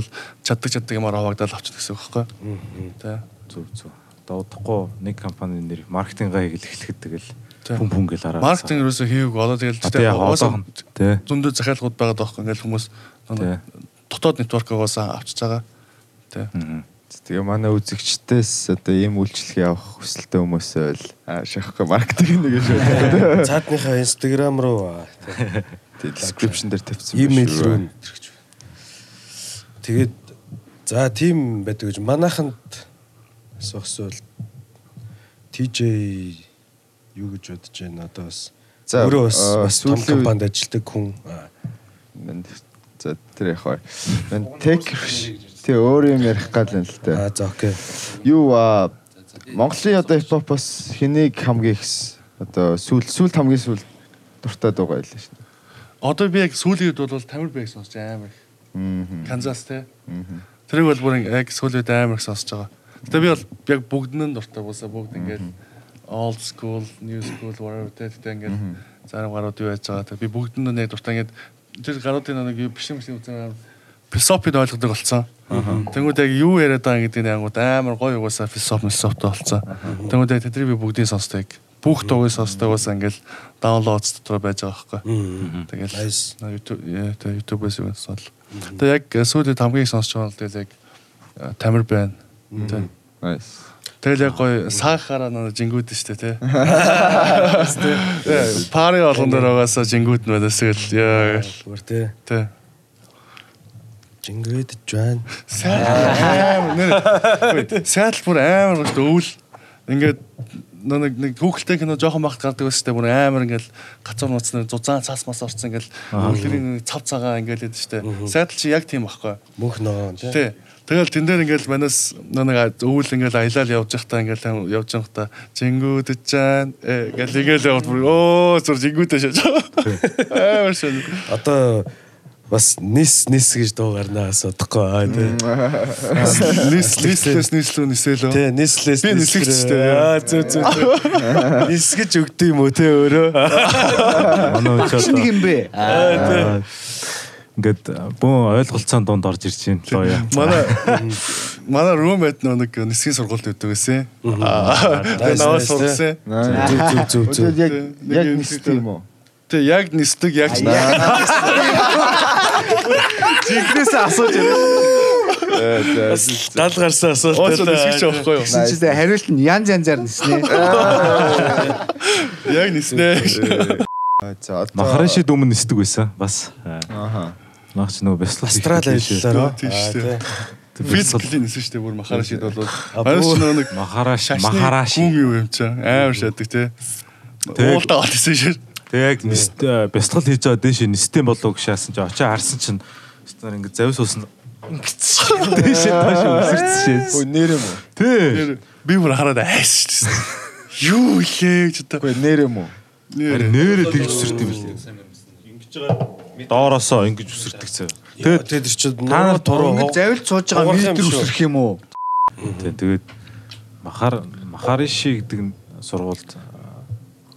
чаддаг чаддаг юмар хавагдаад авчих гэсэн үг байхгүй юу. Тэ. Зүг зүг. Одоо удахгүй нэг компанийн нэр маркетингаа хийгээл эхлэхэд тэгэл хүн хүн гэл хараа. Маркетинг ерөөсөө хийгээгүй одоо тэгэл яг одоохон тий. зөндөө захиалгууд байгаа даахгүй ингээл хүмүүс дотоод нэтворкоогоос авчиж байгаа. Тэ. Мгм. Тэгээ манай үзэгчдээс одоо ийм үйлчлэг явах хүсэлтэй хүмүүсээ л шахахгүй маркетинг нэг шүү дээ. Цаадныхаа инстаграм руу Тэгээ description дээр тавьсан имэйл рүү нэрч. Тэгээд за тийм байдаг гэж манайханд асуух эсвэл TJ юу гэж бодож байна одоо бас өөрөө бас бас том компанид ажилладаг хүн За тэр яг хаа. Тек тий өөр юм ярих гал юм л а дээ. за окей Юу а Монголын одоо хипхопоос хэнийг хамгийн их одоо сүүл сүүлд хамгийн сүүл дуртай дуугаа шүү дээ. Одоо би яг сүүлийн үед бол Тамир Бэг сонсож амар их. Аа. Канзас те. Тэрийг бол бүр яг сүүлийн үед амар их сонсож байгаа. Гэтэ би бол яг бүгднээ нь дуртай буусаа бүгд ингээд old school, new school whatever тэгтээ ингээд зарим гарууд юу яаж байгаа би бүгдэнд нь яг дуртай ингээд тэр гаруудын нэг бишим бишим үзэн философид ойлгодог болсон. Тэнгүүд яг юу яриад байгаа гэдэг нь ангууд амар гоё угаасаа философи философтой болсон. Тэнгүүд яг тэдний би бүгдийг сонсдог. Бүх дууг сонсдог угаасаа ингээл даунлоад дотор байж байгаа байхгүй. Тэгэл YouTube-ээс юм сонсол. Тэгээ яг сүүлийн хамгийн их сонсож байгаа нь тэгэл яг Тамир байна. Тэ. Nice. Тэгэл яг гоё саахаараа нэг жингүүд нь штэ тий. [laughs] Пари болгон дээр угаасаа жингүүд нь байна эсвэл яа тэ тий. Жингээд жан Амар нэр сайдл бүр амар гош өвөл ингээд нэг нэг хүүхэлтэй кино жоохон багт гардаг байсан дээ бүр амар ингээд гацуур нууцны зузаан цаас мас орсон ингээд өвлөрийн цав цагаан ингээд лээд шүү дээ. Сайдл чи яг тийм байхгүй. мөнх ногоон тий. Тэгэл тэн дээр ингээл манаас нэг өвөл ингээл аялал явж байхдаа ингээл явж байхдаа жингүүдэж чаан гэл ингээл яваад бүр оо зур жингүүдэж шаж. Амар шин. одоо бас нис нис гэж дуу гарнаа асуудахгүй аа тий [laughs] Нис нислэс нислүү нисэлөө. тий нислээс Би нислэгч шүү дээ. аа зөө зөө нис гэж өгдөг юм уу тий өөрөө Манай Чинь одоо юм бэ? аа, ингээд бүүн ойлголцоон донд орж ирж байна лоо яа. Манай манай roommate нэг нисгийн сургуульд өгдөг гэсэн. Аа. Наваа сурсан. зүг зүг зүг зүг яг Нэг яг нисдэг юм уу? Тэг яг нисдэг яг Жигнээс асууж байна. гал гарсан асуулт Ооч нисгэж авахгүй юу? Чинь хариулт нь янз янзаар ниснэ. Яг ниснэ. За одоо Махарын шид өмнө нисдэг байсан бас. Аа. Ааха. Наач нөгөө бяцлал австрал ажиллалаа Тийм шүү дээ. Физикли нисэн шүү дээ бүр махара шид бол. Нөгөө нэг Махараш махараш. Хүн юу юм чи амар шадаг те. Тэг. Уулдаа олсон шүү. Тэг яг нист бяцлал хийж байгаа дэше нистэм болов гэж шаасан чи очоо харсан чинь стар ингэ завис уусна. Ингэсэн. Дэше тааш өсөрсөн Өө шээ. нэр юм уу? Тий. Би бүр хараад айс шүү дээ. Юу илээ гэж одоо. Үгүй нэр юм уу? Харин нэрээ тэгж өсөрт юм бэл. Доороосоо ингэж өсөрдөг цаа. тэгээд тэр чинь Та нар туруу Ингээд завилж сууж байгаа метр үсрэх юм уу? Тэгээд махар махариши гэдэг нь сургуульд аа,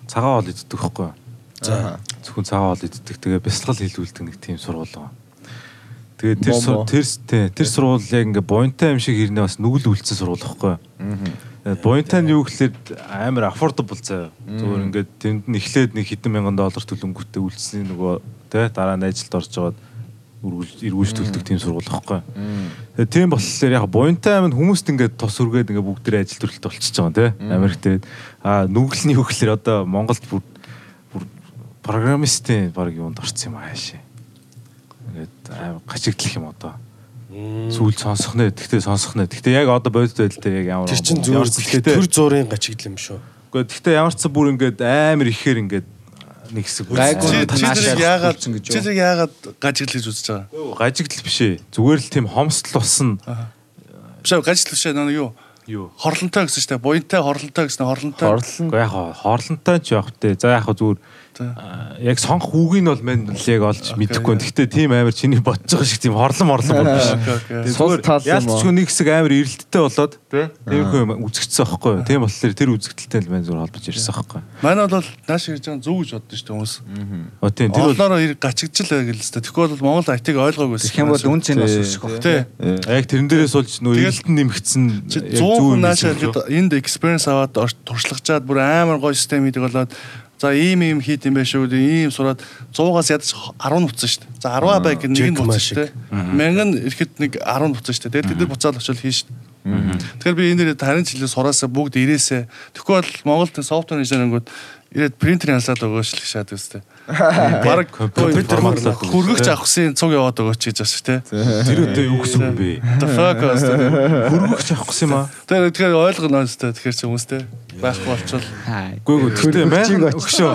цагаан хоол иддэг юу? За. Зөвхөн цагаан хоол иддэг. Тэгээ бясалгал хийлүүлдэг нэг тийм сургууль байгаа. Тэгээд тэр тэр тэр сургууль яг ингээ буянтай юм шиг ирнэ бас нүгэл үлдсэн сургууль байхгүй юу? Тэгээд Буянтай нь юу гэхэлэр амар affordable заяа. Зүгээр ингээд тэнд нь эхлээд нэг хэдэн мянган доллар төлөнгөтэй үлдсэний нөгөө тий дараа нь ажилд орж жагаад эргүүлж төлдөг тийм сургууль байхгүй. Тэгээ тийм болохоор яг буянтай амин хүмүүст ингээд тос үргээд ингээд бүгд тэрэ ажил төрөлт болчихж байгаа тийм Америкт. Аа нүгэлний хөхлөр одоо Монголд бүр программистийн баг юунд орсон юм аашаа. Ингээд аим гачигдлах юм одоо. Сүүл сонсох нэ. Тэгтээ сонсох нэ. Тэгтээ яг одоо бодит байдал дээр яг ямар тэр чинь зүгээр төр зуурын гачигдл юм шүү Гэхдээ тэгтээ ямар ч бүр ингээд амар ихээр ингээд нэг хэсэг Гайгүй. Шалгах яагаад болсон гэж чи зэрэг яагаад гажигл гэж үзэж байгаа. гажигдл биш ээ. Зүгээр л тийм хомсдол болсон Биш ээ гажигл биш ээ юу юу. хорлонтой гэсэн чинь буянтай хорлонтой гэсэн хорлонтой. Хорлон. Яг хорлонтой ч явах те. За яг зүгээр яг сонгох үгийг нь бол мэн л яг олж мэдэхгүй. Гэхдээ тийм амар чиний бодож байгаа шиг тийм хорлон морлон бол биш. Сул тал юм уу? Яалтчгүй нэг хэсэг амар эрэлттэй болоод тий. Тиймэрхүү юм үзэгдсэн аахгүй юу? Тийм болохоор тэр үзэгдэлтэй л мэн зүгээр холбож ирсэн аахгүй юу? Манай бол нааш ирж байгаа зүг гэж боддоо шүү дээ хүмүүс. Оо тийм тэр бол Олноороо ир гачигдчихл байг л хэвээр. Тэгэхгүй бол Монгол IT-г ойлгоогүй Тэгэх юм бол үн цэн бас өсөх баг. Тий. яг тэрэн дээрээ суулж нөө Тэгэл- эрэлтэн нэмэгдсэн 100 зөв хүн юм наашаа хэлсэн шүү. энд experience аваад туршлагачаад бүр амар гоё систем хийдэг болоод за ийм ийм хийд юм байх шүү ийм сураад 100-аас ядаж 10 буцсан шүү дээ. За 10 байг нэг нь буцсан шүү дээ. Мянган ирэхэд нэг 10 буцсан шүү дээ. Тэгээд тэд нар буцаад очил хийн шүү дээ. Тэгэхээр би энэ дээр харин жилээ сураасаа бүгд ирээсээ. Тэгэхгүй бол Монголд софтвер инженерингүүд ирээд принтер ялсаад өгөөш л шаад үстэй. [laughs] Бараг компьютер өгөөч. хөргөгч авахсын цуг яваад өгөөч гэж бас тий. Тэр өдөө юу гэсэн юм бэ? The fuck үстэй. Хөргөгч авах гэсэн юм аа. Тэр тэгэхээр ойлгоно үстэй. Тэгэхээр ч хүмүүстэй байхгүй болчихвол Үгүй ээ, гэхдээ маань өгшөө.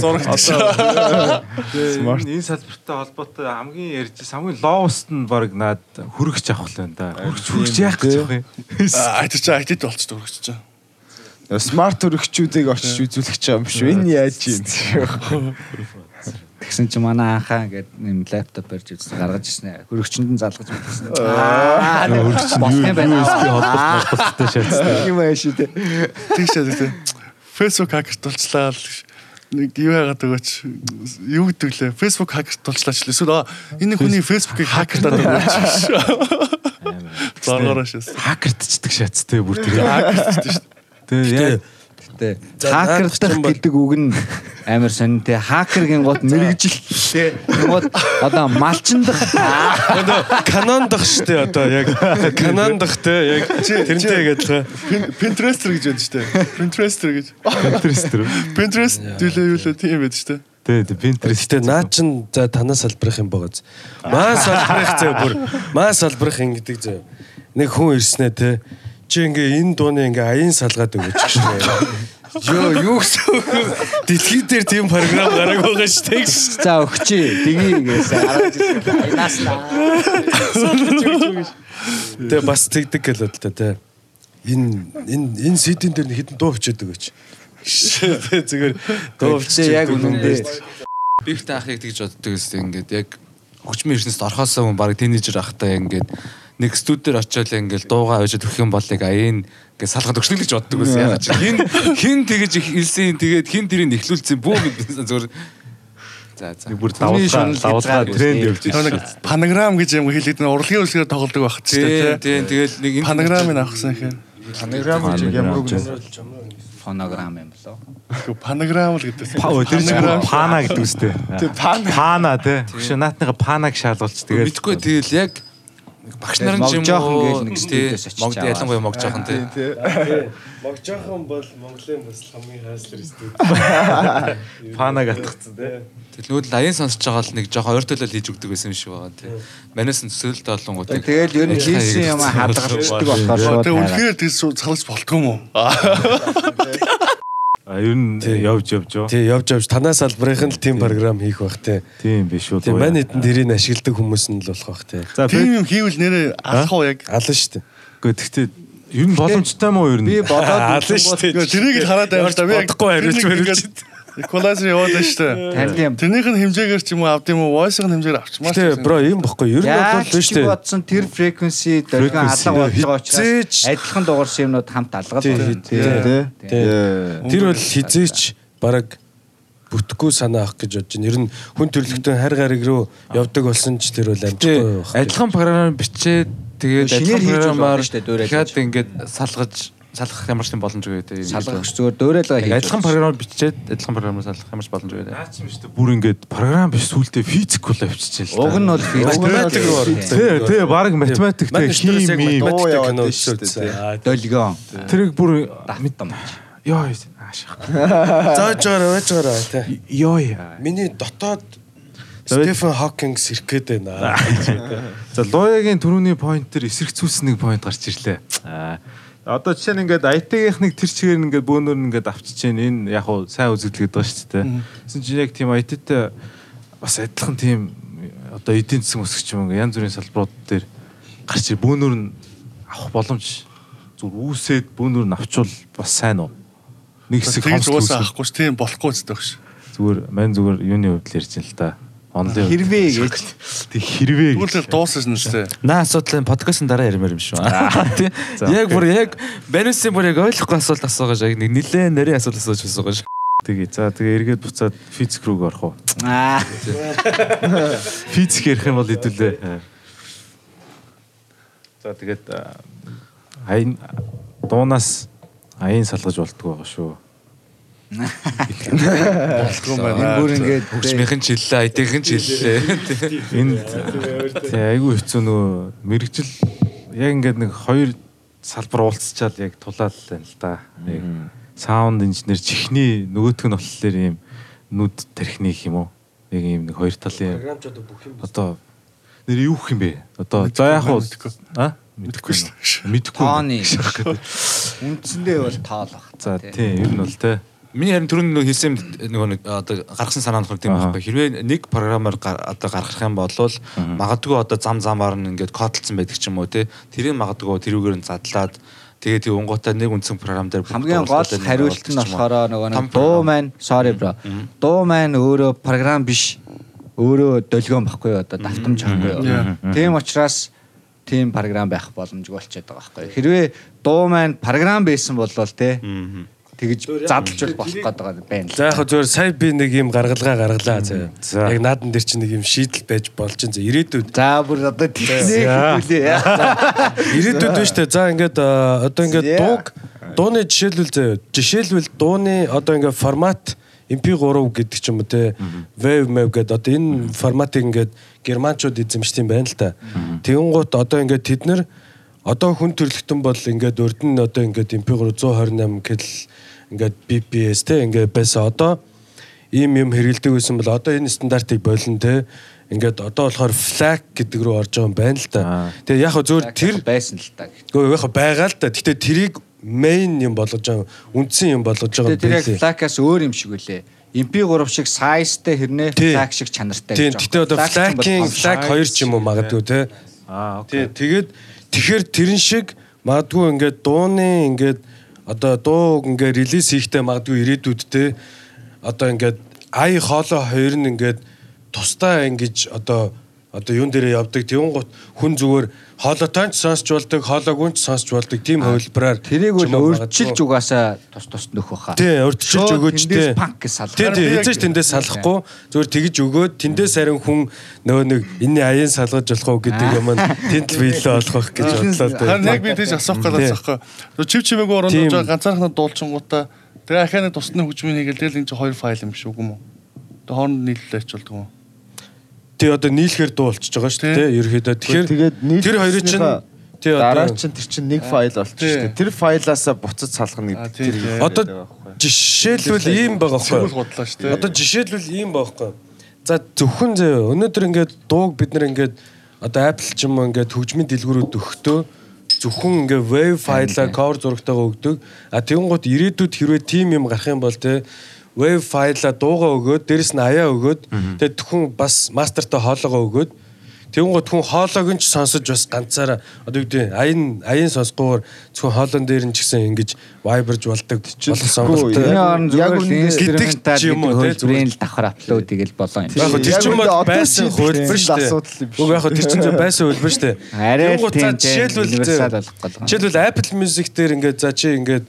зураг зураг Смарт. Энэ салбартай холбоотой хамгийн ярьж хамгийн лоуст нь баг наад хөргөгч авах л байна да. Хөргөж хөргөж яах гэж байгаа юм. аа тэр чинь IT болчихдог өгч чинь. Смарт өргөчүүдийг очиж үзүүлэх гэж байгаа юм шүү. Энэ яаж юм? Тэгсэн чи манай анхаа ингээд юм лаптоп барьж үзсэн гаргаж ирсэн. Хөрөгчөнд нь залгаж мэдсэн. Аа хөрөгч нь байна? холбоотой шаардсан. Юм аа шүү дээ. Тэгшээ тэгтээ. Facebook хакерт тулчлаа л нэг юу яагаад өгөөч юу гэдэг лээ Facebook хакерт тулчлаач л эсвэл аа, энэ хүний Facebook-ыг хакертаад өгөөч. Зоргороо шээс. Хакертчдаг шатцтэй бүр тэр. Хакертчтэй шүү. Тэгээ яг Тэ. Хакердах гэдэг үг нь амар сонин те. Хакергийн гот мэрэгжил те. Гот одоо малчиндах. Одоо канондах штэ одоо яг канондах те яг тэрнтэй адилхан. Pinterest гэж байдаг шүү дээ. Pinterest гэж. Pinterest рүү. Pinterest төлөө юу л тийм байдаг дээ. Тэ тэ Pinterest. Гэтэ наа чин за танаас салбарах юм байгаа. Маа салбарах зөө бүр маа салбарах ингэдэг зөө. Нэг хүн ирснэ те. Чи ингээ энэ дууны ингээ аян салгаад өгөөч гэж шээ. Йоо юу гэсэн? Дэлхий дээр тийм програм гараг байгаа штэ. За өгчээ. Тгий гэсэн хараад ирсэн. Айнаас Тэгээ бас тэгдэг гэлээ л те. Энэ энэ энэ CD-н дээр хитэн дуу бичээд өгөөч. Тэ зүгээр дуу Тэгтээ яг үнэндээ Би ихтэй ахыг тэгж боддог гэсэн ингээд яг хүчмэн ирснээс орхосоо хүн баг тинейжер ахтай ингээд нэг студиэр очиод ингээд дуугаа авчид өгөх юм бол яг аян ингээд салгад өгчнө гэж боддог байсан. Ягаад чи хин хин тэгэж их илсэн тэгээд хин тэрийг нэхлүүлсэн бүү гэдсэн зүгээр За за. бүр давлгаа хязгаар тренд явж Тэр нэг байна. панограм гэж юм хэлээд нэг урлагийн үлсгээр тоглодог байх ч Тийм тийм. тийм тэгэл нэг энэ Панограмыг авахсан гэхээр Панограм гэж ямар үг вэ? фонограм юм болоо. панограм л гэдэг. Па тэр чинь бүр пана гэдэг үстэй. Тэг пана. Пана тий. Тэгш наатныга панаг шаалгуулч тэгээд Мэдгүй тэгэл яг багш нар ч юм жоохон уу гээл нэг студиоос очиж мог аваад. ялангуяа мог жоохон тий. Мог жоохон бол Монголын бас хамгийн хайслар студи. панаг [laughs] атгцсан тий. Тэгэл нүүдэл аян сонсож байгаа л нэг жоохон ойр төлөөл хийж өгдөг байсан юм шиг байгаа тий. Манайс нь төсөөлөлт олонгууд Тэгэл ер нь хийсэн юм хадгалцдаг болохоор Тэгээ хайраа. үнэхээр тийм салгаж болтгоо юм уу? [laughs] [laughs] А ер нь явж явж юу. Тий явж явж танаас салбарын л тийм програм хийх бах те. Тийм биш үү. Тийм мань хэдэн тэрийг ашигладаг хүмүүс нь л болох бах те. За Тийм юм хийвэл нэрээ алах уу яг? Алан штэ. гэхдээ ер нь боломжтой мó ер нь. Би бодоод [laughs] үзсэн. Тэрийг л хараад да. Би яг Бодохгүй хариулж бариулж. Эквалайзер яваад байна шүү дээ. Танд юм. Тэрнийх нь хэмжээгээр ч юм уу авд юм уу? Voice-ийн хэмжээгээр авчмаар. Гэтэ бро юм бохгүй ер нь Яг бол ч штэ. бодсон тэр frequency Frequency, алга болж байгаа учраас адилхан дугаарсан юмнууд хамт болно. тий, Тэ. Тэр бол хизээч бараг бүтггүй санаа авах гэж бодож байна. Ер нь хүн төрлөختөө хар гариг руу явдаг болсон ч тэр бол амжихгүй байх. адилхан програм бичээд тэгээд Шинээр адилхан хийж програмаар болно шүү дээ, дахиад ингээд салгаж салгах ямар ч юм боломжгүй байдаг. Салгах зүгээр дөөрэлгээ хийж. адилхан програмаар бичээд адилхан програмаар салгах ямар ч боломжгүй байдаг. Наач юм шүү дээ. Бүр ингээд програм биш сүултээ физик бол авчижээ л. Уг нь бол Математик руу. Тий, тий, баг шнээс яг хими дээ, үзсэн. долгион. тэрийг бүр Даттам. ёо ааших. Зааж байгаа байж байгаа те. Яа. Миний дотоод Стефен Хокинг сэрхэд байна. [laughs] За лоягийн түрүүний point дээр эсрэгцүүлсэн нэг point гарч ирлээ. Аа одоо жишээ нь ингээд IT-гийнх нэг тэр чигээр ингээд бөөнөр ингээд авчиж чинь энэ яг хуу сайн үзэгдэлгээд байгаа шүү дээ. Тэсэн чинь яг тийм IT-тэй бас адилхан тийм одоо эдийн засгийн өсгч юм ингээд янз бүрийн салбарууд дээр гарч ир бөөнөр нь авах боломж зүр үүсээд бөөнөр нь авчвал бас сайн уу? Нэг хэсэг Тэгж хомсдол уусаа авахгүй ч тийм болохгүй ч гэсэн. зүгээр мань зүгээр юуны хувьд л ярьж байна л да. Онлын Хэрвээ гэж тэг хэрвээ гэж. Тэгвэл дууссан нь шүү дээ. Наа асуудал подкастын дараа ярмаар юм шүү. [laughs] Тий. Яг бүр яг Банусын бүр яг ойлгохгүй асуулт асуугаж яг нэг нилээ нарийн асуулт асууж асуугаж. Тэгээ за тэгээ эргээд буцаад физик рүү орох уу? аа [laughs] Физик ярих юм бол хэдүүлээ. За тэгээд а, аян дуунаас аян салгаж болтгоо байгаа шүү. Болтгүй байна. бүр ингээд Хөгжмийнхэн ч хэллээ, IT-ийн ч хэллээ. Энд айгүй хэцүү нөгөө мэрэгжил яг ингээд нэг хоёр салбар уулзчаад яг тулаал байна л да. Яг саунд инженер чихний нөгөөх нь болохоор ийм нүд тархиных юм уу? Яг ийм нэг хоёр талын одоо нэр юу гэх юм бэ? Одоо за яг уу а Мэдэхгүй шүү. Мэдэхгүй. Тооны үндсэндээ бол тоол баг. За тийм ер нь бол те. Миний харин түрүүн нөгөө хэлсэн нөгөө нэг одоо гаргасан санаа нөхөр тийм байхгүй. Хэрвээ нэг програмаар одоо гаргах юм бол магадгүй одоо зам замаар нь ингээд кодлцсон байдаг ч юм уу те. Тэрийг магадгүй тэрүүгээр нь задлаад тэгээ тэг унгуудаа нэг үндсэн програм дээр Хамгийн гол хариулт нь болохоор нөгөө нэг дуу маань sorry bro. Дуу маань өөрөө програм биш. Өөрөө долгион баггүй юу, одоо давтамж баггүй. юу. Тийм учраас тийм програм байх боломжгүй болчиход байгаа байхгүй. Хэрвээ дуу маань програм байсан бол те тэгж задлж болох гэдэг байна. За яг зөвөр сая би нэг юм гаргалгаа гаргалаа заа. Яг наадан дээр чинь нэг юм шийдэл байж болж энэ ирээдүйд. За бүр одоо тэгснэ хэлээ. Ирээдүйд биш үү? За ингээд э, одоо ингээд дууг дууны жишээлбэл заа. Жишээлбэл дууны одоо ингээд формат MP3 гэдэг ч юм уу те wave wave гэдэг одоо энэ форматыг ингээд германчууд эзэмшсэн юм байна л та. Тэгэн гут одоо ингээд тэд нар одоо хүн төрөлхтөн бол ингээд урд нь одоо ингээд MP3 128 гэдэл ингээд BPS те ингээд байсан одоо ийм юм хэрэгэлдэг байсан бол одоо энэ стандартыг болно те ингээд одоо болохоор flag гэдэг рүү орж байгаа юм байна л да. Тэгээ яг хөө зөөр тэр байсан л та. Гэхдээ яг байгаа л да. Гэтэ тэрийг main юм болгож байгаа үндсэн юм болгож байгаа Тэгээ тэр яг флакаас өөр юм шиг үлээ. MP3 шиг size-тэй хэрнээ флак шиг чанартай Тийм. гэж Гэтэ одоо чинь бол flag-ийн том flag size хоёр ч юм уу магадгүй те. Аа окей. Тэгээд тэгэхээр тэрэн шиг магадгүй ингээд дууны ингээд одоо дуу ингээд релиз хийхдээ магадгүй ирээдүйд те одоо ингээд ай хоолой хоёр нь ингээд тусдаа ингэж одоо одоо юун дээрээ явдаг тэгүн гут хүн зүгээр хоолойтой ч сонсч болдог хоолойгүй ч сонсч болдог тийм хувилбараар Тэрийг ч бол өөрчилж угаасаа тус тус нөх баха. Тий, урдчилж өгөөч тий. панк салах. Тий, тий, хязгаарч тэндээс салахгүй зүгээр тэгж өгөөд тэндээс харин хүн нөгөө нэг энэний аян салгаж болох уу гэдэг юм нь тэнд л биелээ болох байх гэж бодлоо. Харин яг би тийж асуух гэдэг асахгүй. Чив чимээгүй орон Тийм. дууж ганцаархнаа дуулчингуудаа тэгээ ахааны тусны хөгжмийн хийгээл тэгэл энэ чинь хоёр файл юм шүү юм уу? Хооронд нийлүүлээч болдгоо юм. Тий одоо нийлэхээр дуулчихж байгаа шүү дээ. Ерөөхдөө тэгэхээр Тэгээд тэр хоёрын чинь тий Дараа одоо чинь тэр чинь нэг файл болчихсон шүү дээ. Тэр файлаасаа буцаж салгана гэдэг тэр одоо жишээлбэл ийм байгаа байхгүй. Одоо жишээлбэл ийм байгаа байхгүй. За зөвхөн зөө өнөөдөр ингээд дууг бид нар ингээд одоо Apple ч юм уу ингээд хөгжмийн дэлгүүрүүд өгөхдөө зөвхөн ингээ wave файлаа cover зурагтайгаа өгдөг. А тэгэнгუთ ирээдүйд хэрвээ team юм гарах юм бол те wave файла дууга өгөөд дэрэс нь аяа өгөөд тэгээд хүн бас мастертай хоолоогоо өгөөд Тэгвэл хүн хоолойг нь ч сонсож бас ганцаараа одоо юу гэдэг аян аян сонсгоор зөвхөн хоолон дээр нь ч гэсэн ингэж вайберж болдог болсон сонголт. Яг үнэндээ гэдэг юм уу зүгээр л давхар апплод тэгэл болоо юм. Яг тэр чинь байсан хөлбөр шүү дээ. Уг яг тэр чинь байсан хөлбөр шүү дээ. Арай тийм жишээлбэл жишээлбэл Apple Music дээр ингээд за чи ингээд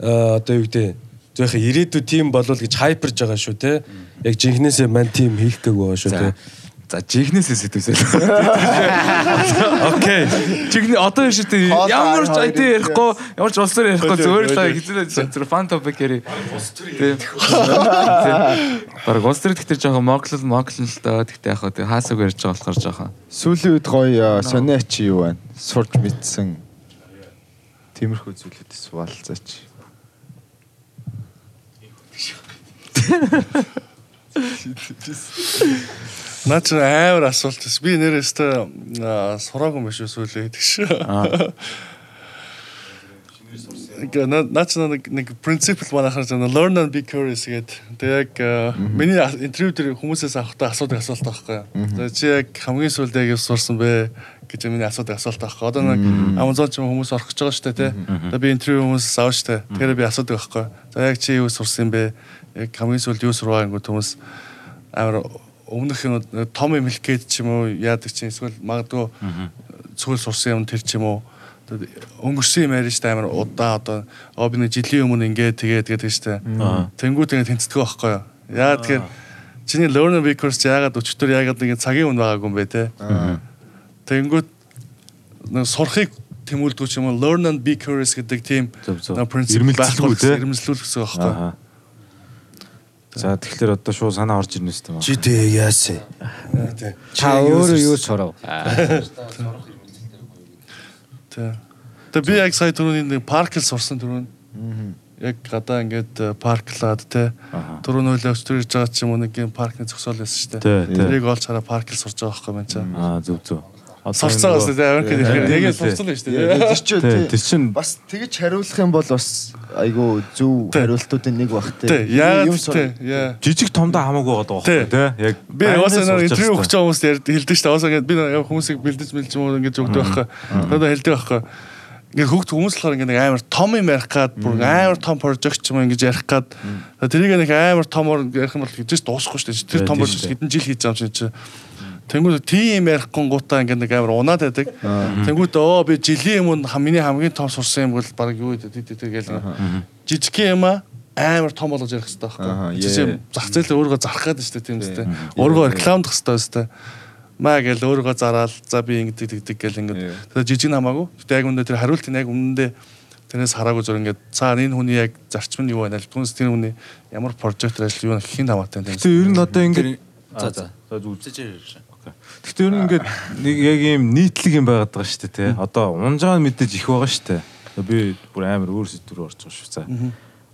э, одоо юу гэдэг зөөхө ирээдүйд тим болов гэж хайперж байгаа шүү те. Яг жинхнээсээ мань тим хийх гээгүй байгаа шүү те. За жигнэсээ сэтвсэл. [laughs] Окей. Жигнэ одоо тий Хоол ямар ч IT ярихгүй ямар ч улсаар ярихгүй зүгээр л хэзээ зөв фан топик яри. Бараг улс төр гэхдээ жоохон моглол моглол л доо гэхдээ яг хаа тий хаасаг ярьж байгаа болохоор жоохон. Сүүлийн үед гоё сониа чи юу байна? Сурж мэдсэн. Тиймэрхүү зүйлүүдээс суулцаач. Наа чи амар асуулт бас. Би нэрээсээ сураагүй юм биш үү сүүлээ гэдэг шүү. Ингээ наа наа чи нэг нэг принципл манайхаар зэн learn and be curious гэдэг. Тэгээ яг миний интервью дээр хүмүүсээс авахдаа асуудаг асуулт байхгүй. Тэгээ чи яг хамгийн сүүлд яг юу сурсан бэ гэж миний асуудаг асуулт байхгүй. Одоо нэг Amazon ч юм хүмүүс орох гэж байгаа шүү дээ тий. Тэгээ би интервью хүмүүсээс авах шүү дээ. Тэгэхээр би асуудаг байхгүй. За яг чи юу сурсан бэ? Яг хамгийн сүүлд юу сурваа гингүү хүмүүс амар өмнөх юм том эмэлгээд ч юм уу яадаг чинь эсвэл магадгүй цогөл сурсан юм тэр ч юм уу. Тэгээд өнгөрсөн юм ярьж та амар удаа одоо. Оо би нэг жилийн өмнө ингээд тэгээд тэгээд штэ тэнгуут ингээд тэнцдэг байхгүй юу? Яа тэгэхээр чиний learner because яагаад өчтөр яагаад нэг цагийн үн байгаагүй юм бэ те тэнгуут нэг сурахыг тэмүүлдэг ч юм уу learn and be curious гэдэг тийм принцип байхгүй те? ирмэлцлүүлэх гэсэн байхгүй. За тэгэхээр одоо шууд санаа орж ирнэ үстэй Чи дээ яасан. Та өөрөө юу сурав? [laughs] Тэ. Тэгээ би яг сая түрүүний нэг паркл сурсан түрүүн. Яг гадаа ингээд парклаад те. Түрүүн хөлөө өчтөр ирж байгаа ч юм уу нэг юм паркны зөксөөл байсан шүү дээ. Тэрийг олж хараа паркл сурж байгаа байхгүй маань чаа. Аа зөв зөв. Одоо Сурцсан энэ бас те Америкт ирэхээр Тий, яг тий. сурцсан л шүү Тэр чинь тэр чинь бас тэгэж хариулах юм бол бас айгүй зөв хариултуудын нэг. Тий, Юм яагаад жижиг томдоо хамаагүй байгаа байхгүй тий. Яг Би уусаа нэг интервью өгч байгаа. хүмүүст ярьд хэлдэг шүү дээ. Уусаа ингээд би хүмүүсийг бэлдэж мэлж юм уу ингээд өгдөг байхгүй. Одоо хэлдэг байхгүй. Ингээд хөгт хүмүүс болохоор ингээд нэг амар том юм ярих гад бүр амар том прожект юм ингээд ярих гад тэрийг нэг амар томор ярих юм бол гэж дуусахгүй шүү дээ. Тэр том тийм прожект хэдэн жил хийж байгаа юм чинь. Тэнгүүд тийм ярихгүй гутаа ингээд нэг амар унаад байдаг. Тэнгүүд оо би жилийн өмнө миний хамгийн том сурсан юм бол баг юу гэдэг гээл жижиг юм аа амар том болгож ярих хэрэгтэй байхгүй. Жишээ зах зээлээ өөрийгөө зарах гэдэг шүү дээ тийм үстэй. Өөрийгөө рекламдах хэрэгтэй үстэй. Маа гээл өөрийгөө зараал за би ингэдэг тэгдэг гэл ингээд. Тэгээд жижиг нь хамаагүй. Гэтэ яг үнэ тэр хариултын яг үнэндээ тэрнээс хараагүй зүр ингээд цаа энэ хүний яг зарчим нь юу байна л түнс тэр хүний ямар прожект ажил юу хин хамаатай юм. Гэтэ ер нь одоо ингээд За за. За зүг. Гэхдээ ер нь ингээд нэг яг ийм нийтлэг юм байгаад байгаа шүү дээ тий. Одоо унжаага нь мэдээж их байгаа шүү дээ. Би бүр амар өөр сэдвээр орж байгаа шүү. За.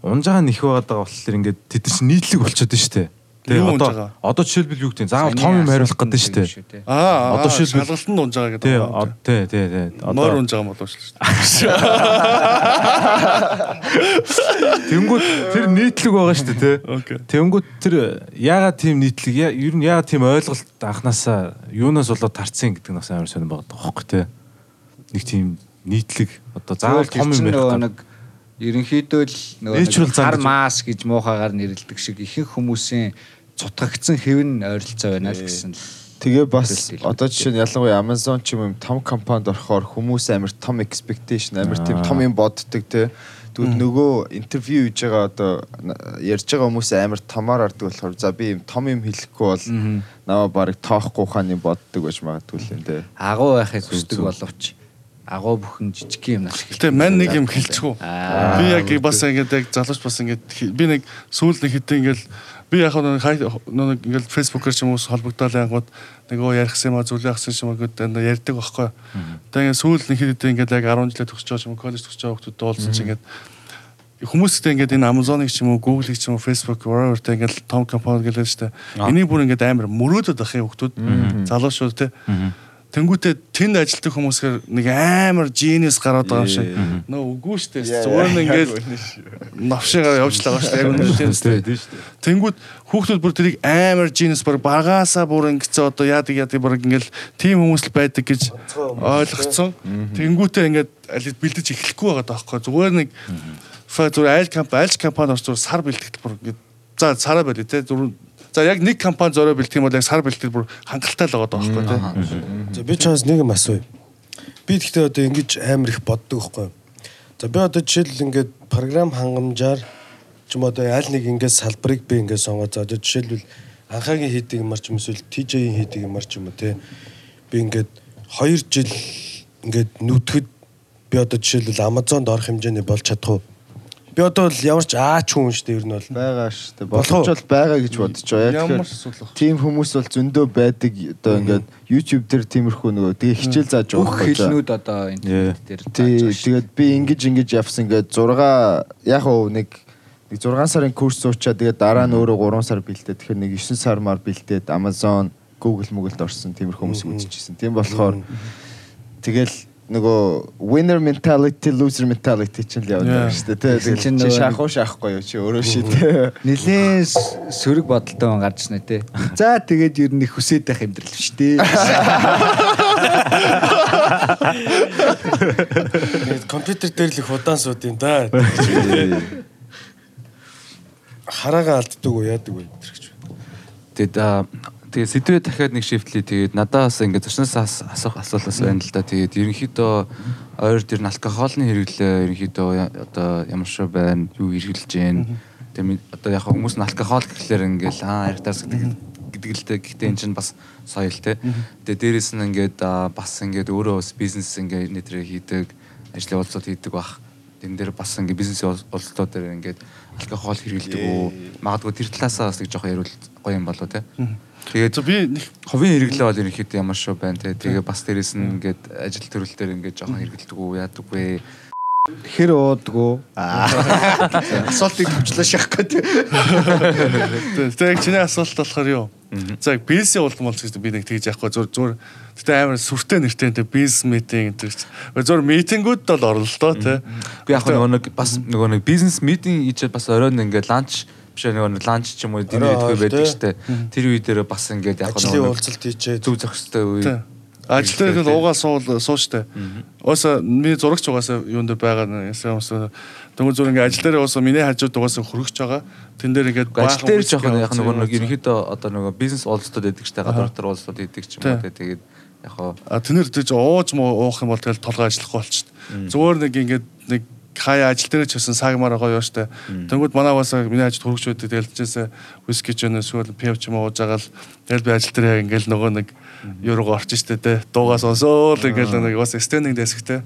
Унжаага нь их байгаад байгаа болохоор ингээд тэд чинь нийтлэг болчиход шүү дээ. Юу Одоо одоо жишээлбэл юу гэдэг нь заавал том юм хариулах гэдэг шүү дээ. Аа Одоо одоо шилбэл- шалгалтанд унж байгаа гэдэг. Тий. Тий, тий, тий. Одоо унж байгаа юм болов шүү дээ. [laughs] [laughs] тэнгууд тэр нийтлэг байгаа шүү дээ тий. Тэнгүүд тэр яагаад тийм нийтлэг ер нь яагаад тийм ойлголт анханасаа юунаас болоод тарцсан гэдэг нь бас амар сонирн байгаа байхгүй тий. Нэг тийм нийтлэг одоо заавал том юм байх. нэг ерөнхийдөө л нөгөө хар мас гэж муухагаар нэрлдэг шиг ихэнх хүмүүсийн цутгагдсан хэвэн ойролцоо байна л гэсэн л Тэгээ бас одоо жишээ нь ялангуяа Amazon ч юм юм том компанид орохоор хүмүүс амар том expectation амар тийм том юм боддог те. Тэгвэл нөгөө интервью хийж байгаа одоо ярьж байгаа хүмүүс амар томоор ордог болохоор за би юм том юм хэлэхгүй бол намаа барыг тоохгүй хааны боддог байж магадгүй л юм те. агуу байхыг хүсдэг боловч агуу бүхэн жижиг юм нас Гэтэ мань нэг юм хэлчихв. Би яг бас ингээд яг залууч бас ингээд хи- би нэг сүүл нэг хэдэн ингээд би яг нэг нэг ингээд фэйсбүүкээр ч юм уу холбогдоод ангууд нөгөө ярихсан юм а зүйлээ ахсан юм а гэдэг энэ ярьдаг байхгүй. Тэгээ ингээд сүүл нэг хэдэн ингээд яг 10 жилээ төгсөж байгаа юм коллеж төгсөж байгаа хүмүүс дуулсан чинь ингээд хүмүүстэй ингээд энэ Amazon-ыг ч юм уу Google-ыг ч юм уу Facebook whatever тэ ингээд том компани гэлээ штэ. Энийг бүр ингээд амар мөрөөдөд ахын хүмүүс залуучууд те. Тэнгүүтээ тэнд ажилтдаг хүмүүсээр нэг амар genius гараад байгаа юм шиг. Нөө үгүй штэ. Зүгээр нь ингээд навшигаа явж л байгаа штэ. Яг үнэ тийм штэ. тий шүү дээ. Тэнгүүд хүүхдүүд бүр тэрийг амар genius баг багаасаа бүр ингэсэн одоо яадаг яадаг баг ингээл тийм хүмүүс л байдаг гэж ойлгоцсон. Тэнгүүтээ ингээд аль бэлдэж эхлэхгүй байгаа даахгүй. Зүгээр нэг зүгээр айл компани айлч компани орч зүгээр сар бэлтгэл бүр ингээд за сараа байли те зүгээр За яг нэг компани зорио бэлтгэх юм бол яг сар бэлтгэл бүр хангалттай л байгаа даахгүй те. За би чаас нэг юм асууя. Би тэгтээ одоо ингэж амар их боддог байхгүй. За би одоо жишээл ингээд програм хангамжаар ч юм одоо аль нэг ингээд салбарыг би ингээд сонгоод за одоо жишээлбэл анхаагийн хийдэг юмар ч юм эсвэл TJ-ийн хийдэг юмар ч юм уу те. Би ингээд 2 жил ингээд нүтгэд би одоо жишээлбэл Amazon-д орох хэмжээний болж чадах уу? Би одоо л ямар ч аач хүн шүү дээ ер нь бол. байгаа шүү дээ. Боломж бол байгаа гэж бодож байгаа. Ямар вэ? тийм хүмүүс бол зөндөө байдаг. Одоо ингээд YouTube дээр тиймэрхүү нөгөө тэгээ хичээл зааж бүх байгаа. хэлнүүд одоо интернет дээр Тий, тэгээд би ингэж ингэж явсан ингээд 6 яг уу нэг нэг 6 сарын курс суучаа тэгээд дараа нь өөрөө 3 сар бэлдээ. Тэгэхээр нэг 9 сар мар бэлдээд Amazon, Google Moogleд орсон тиймэрхүү хүмүүс үзчихсэн. Тийм болохоор тэгэл нөгөө winner mentality, loser mentality чинь л яваад байгаа шүү дээ. Тэгээд чинь чи шахуу шахахгүй юу чи өөрөө ший тээ. Нилийн сөрөг бодолтой хүн гарч ирнэ те. За тэгээд ер нь их хүсээд байх амьдрал биш те. Тэгээд компьютер дээр л их удаан сууд юм да. Хараагаа алддаг уу яадаг вэ тэр гэж. Тэгээд аа, тэгээд сэдвээ дахиад нэг шифтлээ. Тэгээд надаас ингээд зочноос асуух асуулаас байна л да. Тэгээд ерөнхийдөө ойр дээр нь алкоголны хэрэглээ ерөнхийдөө одоо ямар шиг байна, юу хэрэглэж байна. Тэгээд одоо яг хүмүүс нь алкогол гэхлээр ингээл аа яртаас гэдэг гэдэг л дээ. Гэхдээ эн чинь бас соёл те. Тэгээд дээрэс нь ингээд аа, бас ингээд өөрөө бас бизнес ингээд нэтэрэ хийдэг, ажлын уулзалт хийдэг бах. Тэн дээр бас ингээд бизнес уулзалтууд дээр ингээд алкогол хэрэглэдэг үү? Магадгүй тэр талаасаа бас нэг жоохон яриул гоё юм болоо те. Тэгээд За би нэг хувийн хэрэглээ бол ерөнхийдөө ямар шүү байна те. Тэгээ бас дээрэс нь ингээд ажил төрөл дээр ингээд жоохон хэрэгэлдэг үү яадаг вэ? хэр уудгүй [laughs] Асуултыг төвчлөө шахах гэдэг. тэг чиний асуулт болохоор юу? За бизнесийн улам бол гэж би нэг тэгж яахгүй зур зур Гэтэ амар сүртэй нэртэй тэ бизнес митинг гэдэг чинь. Зур митингүүд бол доо тий. Би яг нэг бас нөгөө нэг бизнес митинг хийж бас оройн ингээд ланч биш нэг ланч ч юм уу динер Орой идэх байдаг штэ. Тэр үе дээр бас ингээд яг ажлын уулзалт хийчээд зөв зохистой үе. Дээр л уугаа суул сууштай. Ууса миний зурагч угаасаа юунд байгаа ясаа ус Тэнгүү зүр ингээ ажил дээр угаасаа миний хажууд угаасаа хөргөж байгаа. Тэн дээр ингээд Ажил дээр жоохон яг нөгөө нэг ерөнхийдөө одоо нөгөө бизнес уулзалтууд байдаг штэ гадар дотор уулзалтууд байдаг ч юм уу. Тэгээд яг хоо А тэнэр тэгж ууж муу уух юм бол тэгэл толгой ажиллахгүй болчихт. Зүгээр нэг ингээд нэг хаяа ажил дээр ч гэсэн сагмаар гоё штэ. Тэнгүүд манай басаа миний ажид тэгэл тэжээсээ виски ч өнө эсвэл пив ч юм уу ууж байгаа л тэгэл би ажил дээр яг ингээл нөгөө нэг юуруу орч штэ те. Дуугаа сонсоол ингээл нэг бас стендинг дэсгтэй.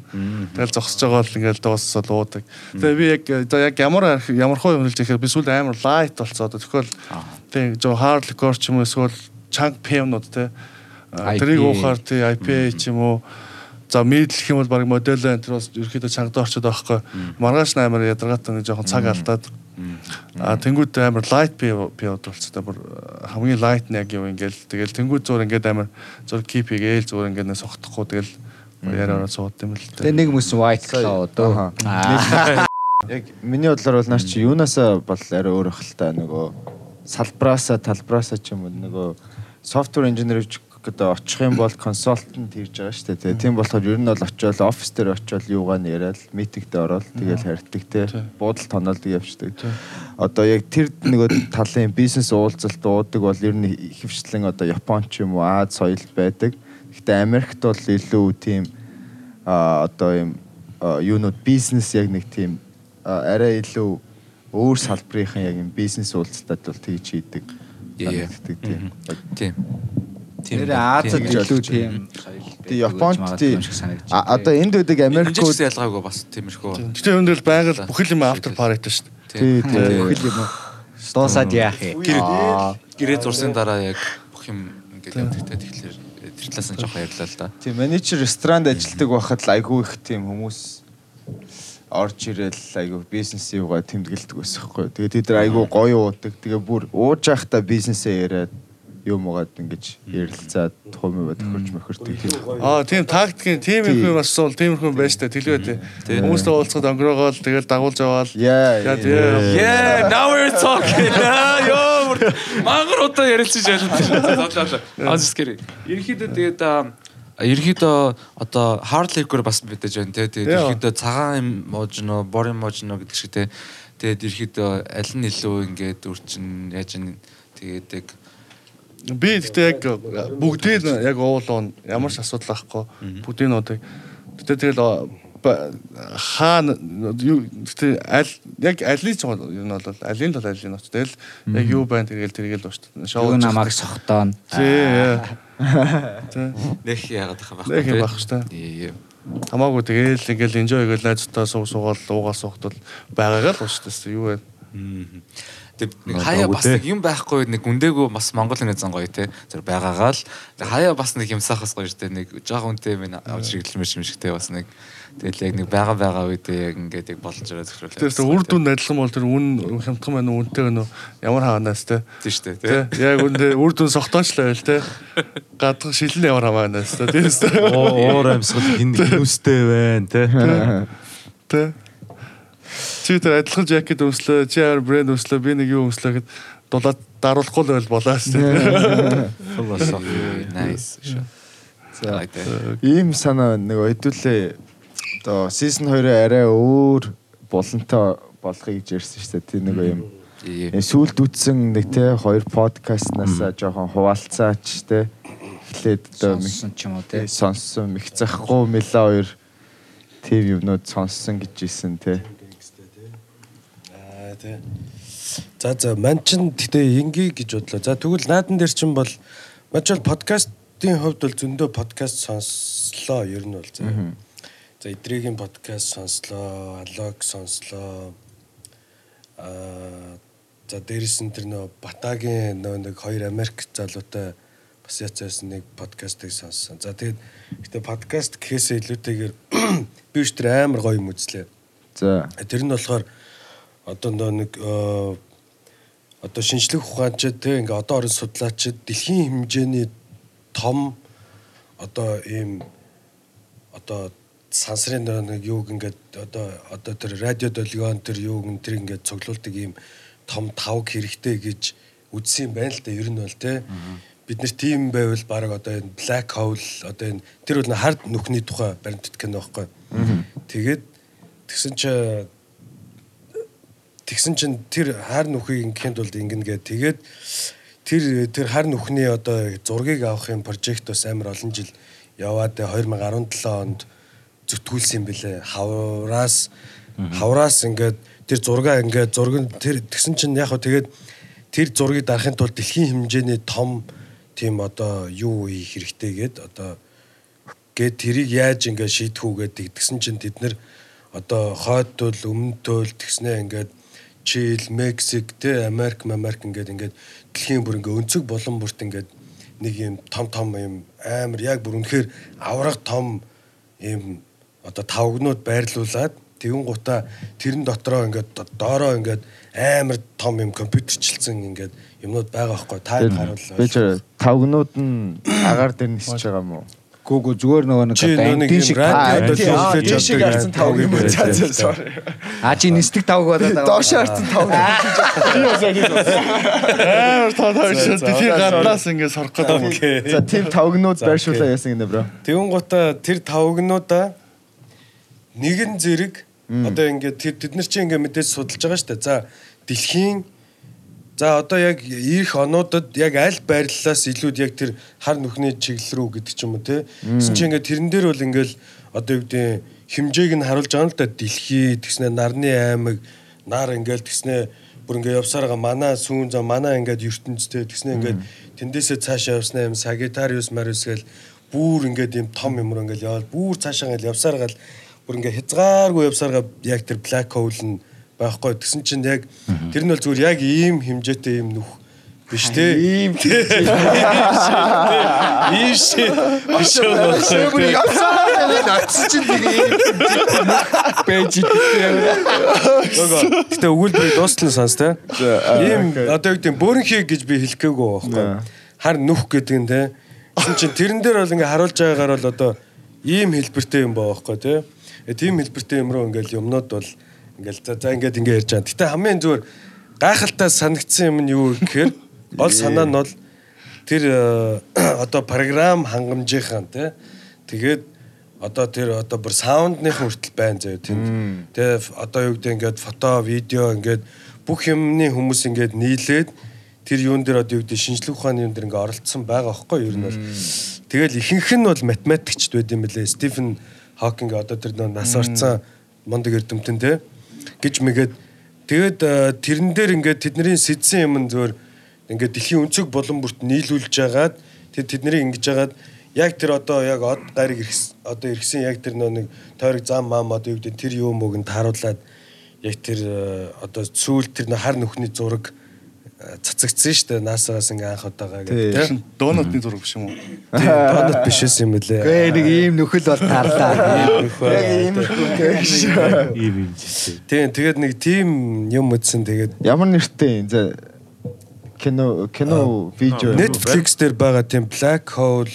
Тэгэл зогсож байгаа бол ингээл дуусаад уудаг. Тэгээ би яг яг ямар ямар хуу юм хэлж ихээр би сүүл амар лайт болцоо. Тэгэхгүй тэг жоо хард ликор ч юм уу эсвэл чанг пивнууд. А, Тэрийг уухаар тий IPA ч юм уу за мэдлэх юм бол баг модель энэ тэр бас ерөөхдөө чангад орчод байхгүй. Маргааш амар ядаргаатай нэг жоохон цаг алдаад. А тэнгууд амар light пив пив болцтой. Бүр хамгийн light нь яг юу ингээл тэгэл тэнгууд зур ингээд амар зур keep хийгээл зур ингээд нэг сохтохгүй. Тэгэл яриараа сууд юм л Тэгээ дээ. нэг хүмүүс white дөө. Аа. яг миний бодлоор бол наач чи юунасаа бол арай өөр ах л та нөгөө салбраасаа талбраасаа ч юм уу нөгөө software engineer гэдэг очих юм бол консалтант хийж байгаа шүү дээ. Тийм болохоор ер нь бол очиод офис дээр очиод юугаа нэрэл митингдээ ороод тэгэл харьдаг те. Буудал тоноолдог явждаг. Одоо яг тэр нөгөө талын бизнес уулзалт уудаг бол ер нь ихэвчлэн одоо Япон ч юм уу Аз соёл байдаг. Гэхдээ Америкт бол илүү тийм а одоо юм юунууд бизнес яг нэг тийм арай илүү өөр салбарынхан яг юм бизнес уулзалтад бол тэгж хийдэг. Тийм. тийм. Тэр Азад илүү тийм Тэгээ Японд тийм одоо энд үүдэг Америкууд ялгаагүй бас тиймэрхүү. Гэтэ энэ дээр байгаль бүх юм after party шүү дээ. тий тий бүхэл юм уу. Дуусаад яах юм. Гэрээ зурсан дараа яг бүх юм ингээд явдагтай тэгэхээр тэр талаас нь жоохон ярьлаа л да. тийм менежер ресторанд ажилладаг байхад л айгүй их тийм хүмүүс орж ирэл айгүй бизнесийн юугаа тэмдэглэдэг байсан хгүй. Тэгээ тэд нар айгүй гоё уудаг. Тэгээ бүр ууж явахдаа бизнесээ яриад юм угаад ингэж ярилцаад хумаа тохирч мөхөрдөг тийм. Аа тийм тактикийн тийм их юм бас бол тийм их юм байж та тэлвэ тий. Хүмүүстэй уулзахад өнгөрөөгөөл тэгэл дагуулж аваад Яа. яа тий. Yeah, now we're talking. [laughs] Йоо. Мангар удаа ярилцаж байлаа. Аа зүскэр. Ерөнхийдөө тэгээд аа, ерөнхийдөө одоо hard liquor бас мэдээж байна те. Тэгээд Яа. ерөнхийдөө цагаан юм мууж нөө, бор юм мууж нөө гэдэг шиг те. Тэгээд ерөнхийдөө аль нь илүү ингээд үрчин яаж ин тэгээд яг Би гэхдээ яг бүгдийг нь яг уулуун ямар ч асуудал байхгүй. Бүгдийг нь удаг. Гэтэ тэгэл хаана юу гэтэ аль яг алийг ч юм нь бол алийг л алийг нь тэгэл яг юу байна тэгэл тэргээл дууштай. Шоу намайг сохтоон. Тий. Нэх яагаад тахаа байхгүй. Нэх байх шүү дээ. Хамаагүй тэгэл ингээл enjoy гэл найзтайгаа сууг суугаал уугаа суухтал байгаагаа л ууштай юу вэ? Тэг нэг хаяа бас нэг юм байхгүй нэг үндэгөө бас Монгол нэг зан гоё те. Тэр байгаагаа л хаяа бас нэг юмсахаас гоё штэ нэг жоохон үнтэй минь авч хэрэглэмэр юм шигтэй бас нэг тэгэл яг нэг байгаа байгаа үедээ яг ингээд яг болж байгаа зөвхөн. Тэр үр дүнд адилхан бол тэр үн хямдхан байна уу үнтэй байна уу ямар хаанаас те. тийм штэ Тэ яг үндэ үр дүн согтоочлаа байл те. Гадах шилэн ямар хамаанаас те. Тийм үстэй. уур амьсгал хин хинүстэй байна те. Тэ. Чи тэр адилхан жакет өмслөө, чи ямар брэнд өмслөө, би нэг юу өмслөө гэд дулаад даруулахгүй л байл болоо шүү дээ. Философи. Nice. За. Ийм санаа нэг хэдүүлээ одоо season 2-оо арай өөр болонтой болохыг гэж ярьсан шүү дээ. Тийм нэг юм. Сүүлд үтсэн нэг те хоёр подкастнаас жоохон хуваалцаач те. Эхлээд одоо Сонсон ч юм уу те. сонссон мих захгүй мэлээ хоёр тийм юмнууд сонссон гэж ийсэн те. Тий. За за ман чин гэтээ инги гэж бодлоо. За тэгвэл наадан дээр чин бол мач бол подкастын хувьд бол зөндөө подкаст сонслоо ер нь бол за. За эдрэгийн подкаст сонслоо, алог сонслоо. Аа За дээрэс нь тэр нөө Батагийн нөө нэг хоёр Америк залуутай бас яцсан нэг подкастыг сонссон. За тэгээд гэтээ подкаст гэхээсээ илүүтэйгээр [clears throat] би ч тэр амар гоё юм үзлээ. За. Тэр нь болохоор одоо нэг э, одоо шинжлэх ухаанчид те ингээ одоо орон судлаачид дэлхийн хэмжээний том одоо ийм одоо сансрын нэг юуг ингээд одоо одоо тэр радио долгион тэр юуг нь тэр ингээд цуглуулдаг ийм том тавг хэрэгтэй гэж үзсэн байна л да ер нь бол те. Бид нар тийм байвал баг одоо энэ black hole одоо энэ тэр бол хард нүхний тухай баримтат кино байхгүй. Тэгээд тэгсэн чи тэгсэн чин тэр хар нүхийг ингээнд бол ингэнэ гэ тэгээд тэр тэр хар нүхний одоо зургийг авахын прожект бас амар олон жил яваад 2017 онд зүтгүүлсэн юм бэлээ. Хавраас хавраас ингээд тэр зургаа ингээд зураг нь тэр тэгсэн чинь яг хөө тэгээд тэр зургийг дарахын тулд дэлхийн хэмжээний том тийм одоо юу хийх хэрэгтэй гээд одоо гээд тэрийг яаж ингээд шийдэх үү гэдэг тэгсэн чинь тэд нэр одоо хойд тул өмнө тул тэгснээ ингээд Чил, Мексик, тэ Америк, Америк ингээд ингээд дэлхийн бүр ингээд өнцөг болон бүрт ингээд нэг юм том том юм амар яг бүр үнэхээр авраг том юм одоо тавгнууд байрлуулад тэгүн гута тэрэн дотроо ингээд доороо ингээд амар том юм компьютерчлсэн ингээд юмнууд байгаа байхгүй та ч тавгнууд нь агаар дээр нисэж байгаа юм уу? Гүүгүү зүгээр нөгөө нэг Чи юм шиг радио та- төлөвлөж тийм шиг авдаг харсан тавг юм уу? За за sorry. А чи нисдэг тавг болоод байгаа. Доош харсан тавг. Амар тоо тоо шүү. Дэлхийн гаднаас ингэ сорох гэдэг. За тийм тавгнууд байршуулаа яасан гинэ бро. Тэгүн гута тэр тавгнуудаа нэгэн зэрэг одоо тэр тэд нар чинь ингээд мэдээж судалж байгаа шүү дээ. За дэлхийн за одоо яг ирэх онуудад яг аль байрлалаас илүүд яг тэр хар нүхний чиглэл рүү гэдэг ч юм уу те. Тэсн чинь ингээд тэрэн дээр бол ингээд одоо юу гэдэг хэмжээг нь харуулж байгаа л да дэлхий тэгснэ нарны аймаг нар ингээд тэгснэ бүр ингээд явсараа манай сүүн за манай ингээд ертөнцтэй тэгснэ ингээд тэндээсээ цаашаа явснаа юм сагитариус мариус гэл бүр ингээд юм том юмр ингээд явал бүр цаашаа ингээд явсараа гал бүр ингээд хязгааргүй явсараа яг тэр black hole нь байхгүй. Тэгсэн чинь яг тэр нь бол зүгээр яг ийм хэмжээтэй юм нүх биш те. Ийм ийм ши биш Бүр явсаа нэг атсан чинь нэг юм байж идэв. Гэтэ өгүүлбэрийг дуустал нь сонс те. Ийм одоо юу гэдэг бөөрнхий гэж би хэлэх гээгүй байхгүй хар нүх гэдэг нь те. Тэгсэн чинь тэрэн дээр бол ингээ харуулж байгаагаар бол одоо ийм хэлбэртэй юм баа байхгүй те. Э, тийм хэлбэртэй юм руу ингээл юмнууд бол ингээл за за ингээд ингээ ярьж байгаа. Гэтэ хамгийн зүгээр гайхалтай санагдсан юм нь юу гэхээр гол санаа нь бол тэр э, одоо програм хангамжийнхан те тэгээд одоо тэр одоо бүр саундныхан хүртэл байна заяа тэнд. Тэгээ одоо юу гэдэг ингээд фото, видео ингээд бүх юмны хүмүүс ингээд нийлээд тэр юун дээр одоо юу гэдэг шинжлэх ухааны юм дээр ингээд оролцсон байгаа юу ер нь бол. Тэгэл ихэнх нь бол математикчд байд юм бэлээ. Стивен Хокинг одоо тэр нас орцсон мондөг эрдэмтэн те гэж мэгээд тэгээд э, тэрэн дээр ингээд тэдний сэдсэн юм нь зөвөр ингээд дэлхийн өнцөг болон бүрт нийлүүлж жагаад тэр тэднийг ингэж жагаад яг тэр одоо яг од гариг одоо иргсэн яг тэр нэг тойрог зам мам одоо юу гэдэг тэр юм мөгөнд тааруулаад яг тэр э, одоо сүүл тэр хар нүхний зураг цацагдсан шүү дээ. Наасаас ингээ анх удаага гэдэг. Тийм Донотны зураг биш юм уу? донот биш байсан юм лээ Гээ нэг ийм нөхөл бол тарлаа. Яг ийм их Ийм юм жишээ. тийм тэгээд нэг тийм юм үзсэн. Тэгээд Ямар нэртэй за кино кино видео Netflix дээр байгаа тийм Black Hole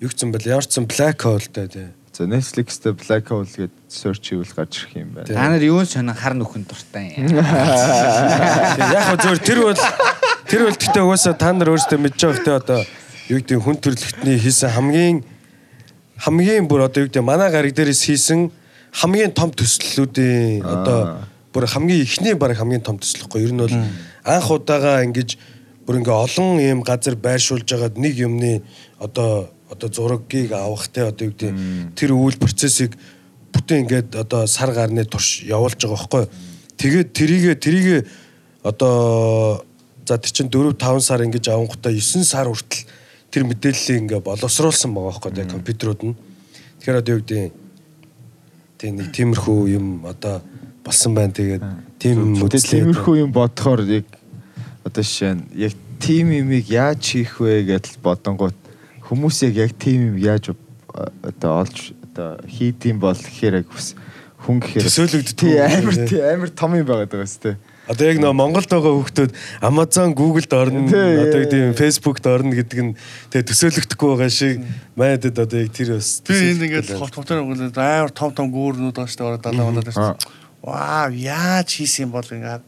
юу гэсэн бэл ямарчсан Black Hole дээ тийм За Netflix дээр Black Hole гээд search хийвэл гарч ирэх юм байна. Та нар юун сонин хар нүхэн дуртай юм. [laughs] яг хөө зөвөр тэр бол тэр бол гэхдээ угаасаа та нар өөрсдөө мэдж байгаа хөтэ одоо юу гэдэг хүн төрлөختний хийсэн хамгийн хамгийн бүр одоо юу гэдэг манай гариг дээрээс хийсэн хамгийн том төслүүдийн одоо бүр хамгийн ихний баг хамгийн том төслөхгүй ер нь бол анх удаага ингэж бүр ингээ олон юм газар байршуулж байгаад нэг юмны одоо одоо зургийг авах те одоо юу гэдэг тэр үйл процессыг бүтэн ингээд одоо сар гарны турш явуулж байгаа байхгүй тэгээд тэрийгэ тэрийгэ одоо за тэр чин 4 5 сар ингэж авангуудаа 9 сар хүртэл тэр мэдээллийг ингээ боловсруулсан байгаа байхгүй те компьютерууд нь тэгэхээр одоо юу гэдэг тийм нэг тиймэрхүү юм одоо болсон байна. Тэгээд тийм үзлээ. тиймэрхүү юм бодохоор яг одоо жишээ нь яг тим юмыг яаж хийх вэ гэдэл бодонгууд хүмүүс яг яг тим юм яаж э, одоо олж одоо хийдэм бол гэхээр яг хүс- хүн гэхээр Төсөөлөгддөг тий амар тий. амар том юм байгаад байгаа тий. Одоо яг нөө Монголд байгаа хүүхдүүд Amazon, Google-д орно, одоо яа, тийм. Facebook-д орно гэдэг нь тэгээ төсөөлөгдөхгүй байгаа шиг манайд одоо яг тэр бас Би энд ингээд хот хотоор өнгөлөд амар том том гүүрнүүд байгаа шүү дээ. Ороо далаа болоод шүү. Вау, яаж хийсэн юм бол ингээд.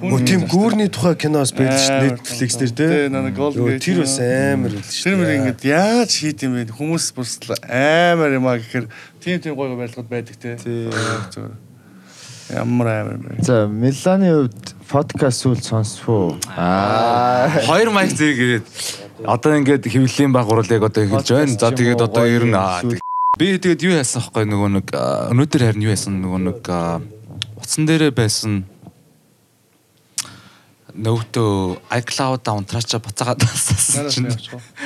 Мөн тийм гүүрний тухай киноос байдаг шүү Амар Netflix том дээр. Тий, тий. нэг Йоо, Gate Тэр бас амар байл шүү. Тэр мөр ингээд яаж хийд юм бэ? Хүмүүс бас амар юм аа гэхээр тийм тийм гоё барилгууд байдаг те. Тий. Ямар амар бэ? За Миланы хувьд подкаст сүүл сонсвоо. Аа Хоёр майк зэрэг ирээд одоо ингээд хөвлийн баг урлыг одоо эхэлж байна. За тэгээд одоо ер нь би тэгээд юу яасан аахгүй нөгөө нэг өнөөдөр харин юу яасан нөгөө нэг утсан дээрээ байсан нөтөө iCloud-а унтраачаа буцаагаад тассан чинь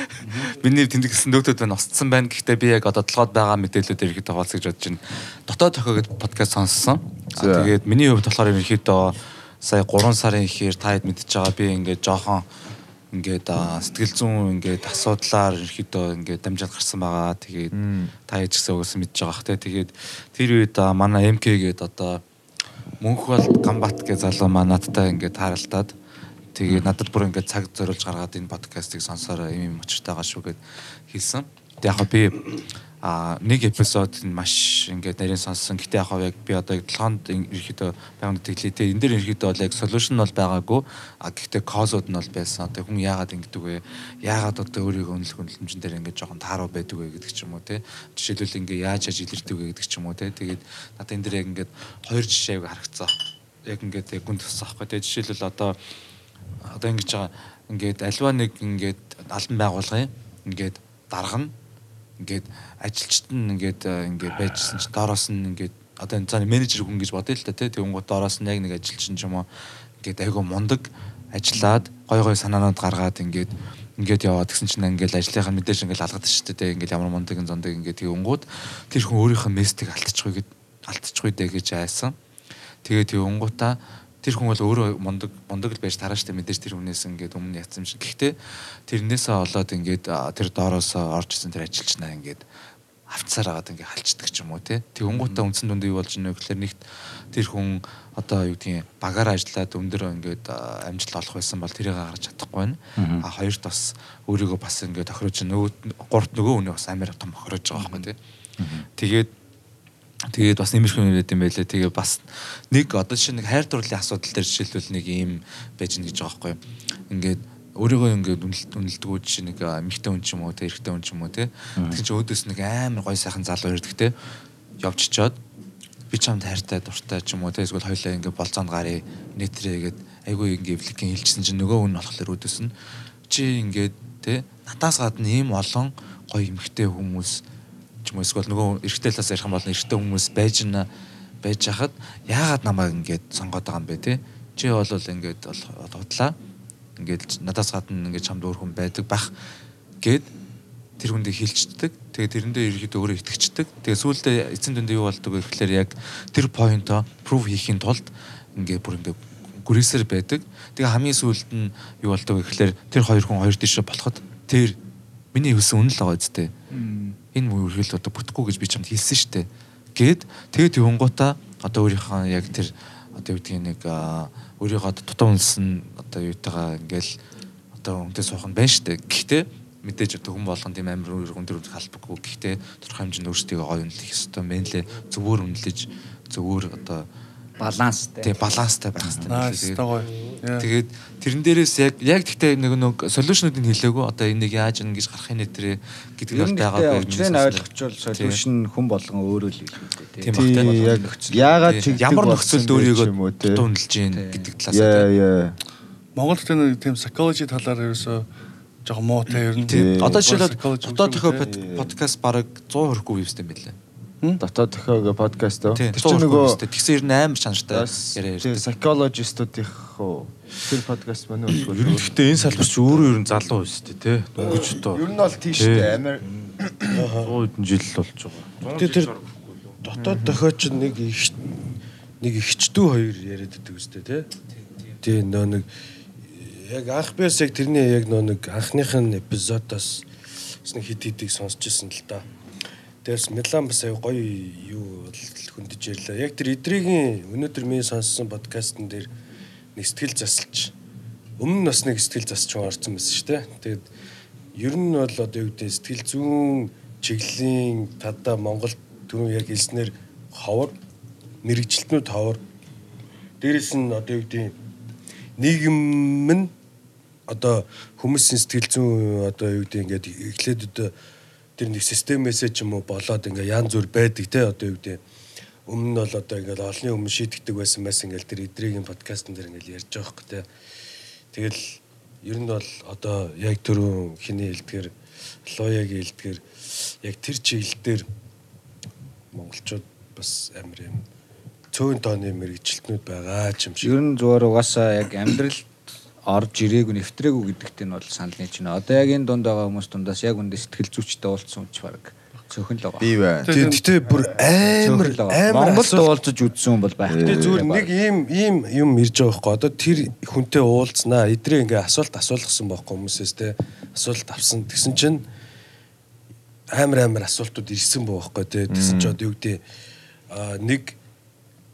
[laughs] Миний тэмдэг гэсэн нөтөд байна осцсон байна. Гэхдээ би яг одоо толгойд байгаа мэдээллүүдээр ихэд хаалцаж бодож байна. Дотоод тохиогд подкаст сонссон. Тэгээд миний хувьд болохоор ерөнхийдөө сая 3 сарын ихээр таад мэдчихэж байгаа. Би ингээд жоохон ингээд сэтгэл зүйн ингээд асуудлаар ерөнхийдөө ингээд дамжаад гарсан байгаа. Тэгээд та яж гэсэн үгээс мэдж байгаа хэ. Тэгээд тэр үед манай МК гээд одоо Мөнхбалд Гамбат гэж залуу маа надтай ингээд тааралдаад тэгээд надад бүр ингээд цаг зориулж гаргаад энэ подкастыг сонсороо юм юм очиртайгаа шүү гэд хэлсэн. Тэгээд яг би а нэг эпизод нь маш ингээд нарийн сонссон. Гэтэ яг яг би одоо толгоонд ерөөхдөө байгаад тэглээ. Тэгээд энэ дэр ерөөхдөө бол яг solution бол байгаагүй. А гэхдээ cause-уд нь бол байсан. Одоо хүн яагаад ингэдэг вэ? Яагаад одоо өөрийгөө үнэлэх үнэлэмжэн дээр ингээд жоохон тааруу байдаг вэ гэдэг ч юм уу те. Жишээлбэл ингээд яаж яаж илэрдэг вэ гэдэг ч юм уу те. Тэгээд надад энэ дэр яг ингээд хоёр жишээг харагцсан. Яг ингээд яг гүн туссан аахгүй те. Жишээлбэл одоо одоо ингэж байгаа ингээд альва нэг ингээд албан байгуулгын ингээд дарга нь ингээд ажилчид нь ингээд э, ингээд байжсэн чинь доороос нь ингээд одоо энэ цааны менежер хүн гэж бодъё л та тий тэгвэл доороос нь яг нэг ажилчин ч юм уу ингээд айгүй мундаг ажиллаад гой гой санаанууд гаргаад ингээд ингээд яваад гэсэн чинь ингээд ажлынхаа мэдээж ингээд алгадаг шүү дээ ингээд ямар мундаг зондаг ингээд тэгвнгууд тэр хүн өөрийнхөө местиг алдчихгүй гэд алдчихгүй дээ гэж айсан. Тэгээд тэгвнгуудаа тэр хүн бол өөрөө мундаг мундаг л байж тараа штэ мэдээж тэр хүнээс ингээд өмнө ятсан шиг. Гэхдээ тэрнээсээ олоод ингээд тэр доороосоо орж исэн тэр ажилчнаа ингээд авцаар агаад ингээд халчдаг ч юм уу те. Тэгүнгуудаа үндсэн дүндээ юу болж ийнэ гэхээр нэгт тэр хүн одоо юу гэдгийг багаар ажиллаад өндөр ингээд амжилт олох байсан бол тэрийг гаргаж чадахгүй байна. А хоёрт бас өөрийгөө бас ингээд тохирож нөгөө гуравт нөгөө хүний бас амар том тохирож байгаа байхгүй те. Тэгээд Тэгээд бас нэмэрх юм яриад юм байлээ. Тэгээ бас нэг одоо жишээ нэг хайр дурлалын асуудал дээр жишээлбэл нэг юм байж гэнэ гэж байгаа байхгүй. Ингээд өөрийгөө ингээд үнэлт үнэлдэггүй жишээ нэг эмэгтэй хүн ч юм уу те эрэгтэй хүн ч юм уу те. Тэгин чи өөдөөс нэг амар гой сайхан залуу ирдэг те. Явчихчоод би чамд хайртай дуртай ч юм уу те эсвэл хоёлаа ингээд болцоонд гарыг нэтрээгээд айгүй ингээд эвликийн хэлчихсэн чинь нөгөө хүн болохоор өөдөөс нь. Чи ингээд те надаас гадна ийм олон гой эмэгтэй хүмүүс ч юм уу эсвэл нөгөө эрэгтэй талаас ярих юм бол эрэгтэй хүмүүс байж на байж хахад яагаад намайг ингээд сонгоод байгаа юм бэ те чи бол ингээд худлаа ингээд надаас гадна ингээд чамд өөр хүн байдаг бах гэд тэр хүндээ хилчдэг. Тэгээ тэрэндээ ерөөхдөө өөрөө итгэцдэг тэгээ сүүлдээ эцэн дүндээ юу болдог вэ гэхээр яг тэр поинто прೂв хийхин тулд ингээд бүр ингээд гүрээсээр байдаг. Тэгээ хамгийн сүүлд нь юу болдог вэ гэхээр тэр хоёр хүн хоёр тийшээ болоход тэр миний хэлсэн үнэн л байгаа үстэй энэ үргэлж одоо бүтэхгүй гэж би чамд хэлсэн штэ. Гээд тэгээд юунгуудаа одоо өөрийнхөө яг тэр одоо юу гэдгийг нэг өөрийгөө дутуу үнсэн одоо юутайгаа ингээл одоо үнтэй суух нь байна штэ. Гэхдээ мэдээж одоо хүн болгон тийм амар өөр хүн төр халбаггүй. Гэхдээ тодорхой хэмжээнд өөрсдөө гоё үнэлэх ёстой мэн лээ. Зөвөр үнэлж зөвөр одоо баланстай. тий баланстай байх хэрэгтэй. Лээ. Тэгээд- тэрэн дээрээс яг яг гэхдээ нэг нэг солиушнуудыг хэлээгүй одоо энийг яаж ин гэж гарахын нэтэрэ гэдэг Ер бол нь байгаа гэхдээ учрыг ойлгочвол solution хүн болгон өөрөө л хэлдэг Тийм тий бах, яг яагаад чигдэг ямар нөхцөлд өөрийгөө юм дутуунлж гин гэдэг талаас Яа нь яа. Монгол гэдэг нэг тийм psychology талаар ерөөсөө жоохон муутай ер нь. тийм. Одоо жишээлбэл Psychology дотоод үгүй төхөө те. под- подкаст бараг 100 хүрэхгүй вьюстэй байлаа. Дотоод төхөөгөө подкаст оо. Тэр чинь нөгөө тэгсэн ер нь амар чанартай яриа ярьдаг. psychologist-уудынх уу тэр подкаст манай уу Ер нь гэхдээ энэ салбар чи өөрөө ер нь залуу тээ тий. Дөнгөж одоо Ер нь бол тийш Тий. дээ амар 100 хэдэн жил болж байгаа. Тэгээ тэр дотоод дохиоч нэг их нэг ихчдүү хоёр яриад байдаг үстэй тий. Тий нөө нэг яг анх биас яг тэрний яг нөө нэг анхных нь эпизодоос нэг хит хитийг сонсч ирсэн л да. Дээрс Милан бас гоё юу хөндөж ярьлаа. Яг тэр эдригийн өнөөдөр миний сонссон подкастн дээр нэг сэтгэл засалж өмнө нь бас нэг сэтгэл засч орсон байсан шүү дээ. Тэгээд ер нь бол одоо юу гэдэг сэтгэл зүүн чиглэлийн тада Монгол түрүү яг хэлснээр ховор мэрэгчлэтнүүд ховор дээрэс нь одоо юу гэдэг нийгэм нь одоо хүмүүсийн сэтгэл зүйн одоо юу гэдэг ингээд эхлээд одоо тэр нэг системээсээ ч юм уу болоод ингээ янз бүр байдаг те одоо юу гэдэг. Өмнө нь бол одоо ингээд олонний өмнө шийдэгдэг байсан байсан ингээл тэр эдригийн подкастн дээр ингээл ярьж байгаа хөөх те. Тэгэл ер нь бол одоо яг түрүү хиний хэлдгэр лоягийн хэлдгэр яг тэр чиглэл дээр монголчууд бас амар юм. Цөөн тооны мэрэгчлэтнүүд байгаа ч юм шиг. Ер нь зүгээр угаасаа яг амьдралд орж ирээгүй нэвтрээгүй гэдэгт нь бол санал нийж байна. Одоо яг энэ дунд байгаа хүмүүс дундаас яг үндэ сэтгэл зүйчтэй уулзсан ч баг цөөхөн л байгаа. Би байна. Тийм гэтээ бүр амар амар Монголд уулзаж үзсэн хүн бол байх. Тэгээ зүгээр нэг ийм ийм юм ирж байгаа байхгүй одоо тэр хүнтэй уулзнаа эдрээ ингээ асуулт асуулгасан байхгүй хүмүүсээс те асуулт авсан тэгсэн чинь амар амар асуултууд ирсэн байхгүй те тэгсэн чинь одоо юу гэдэг нэг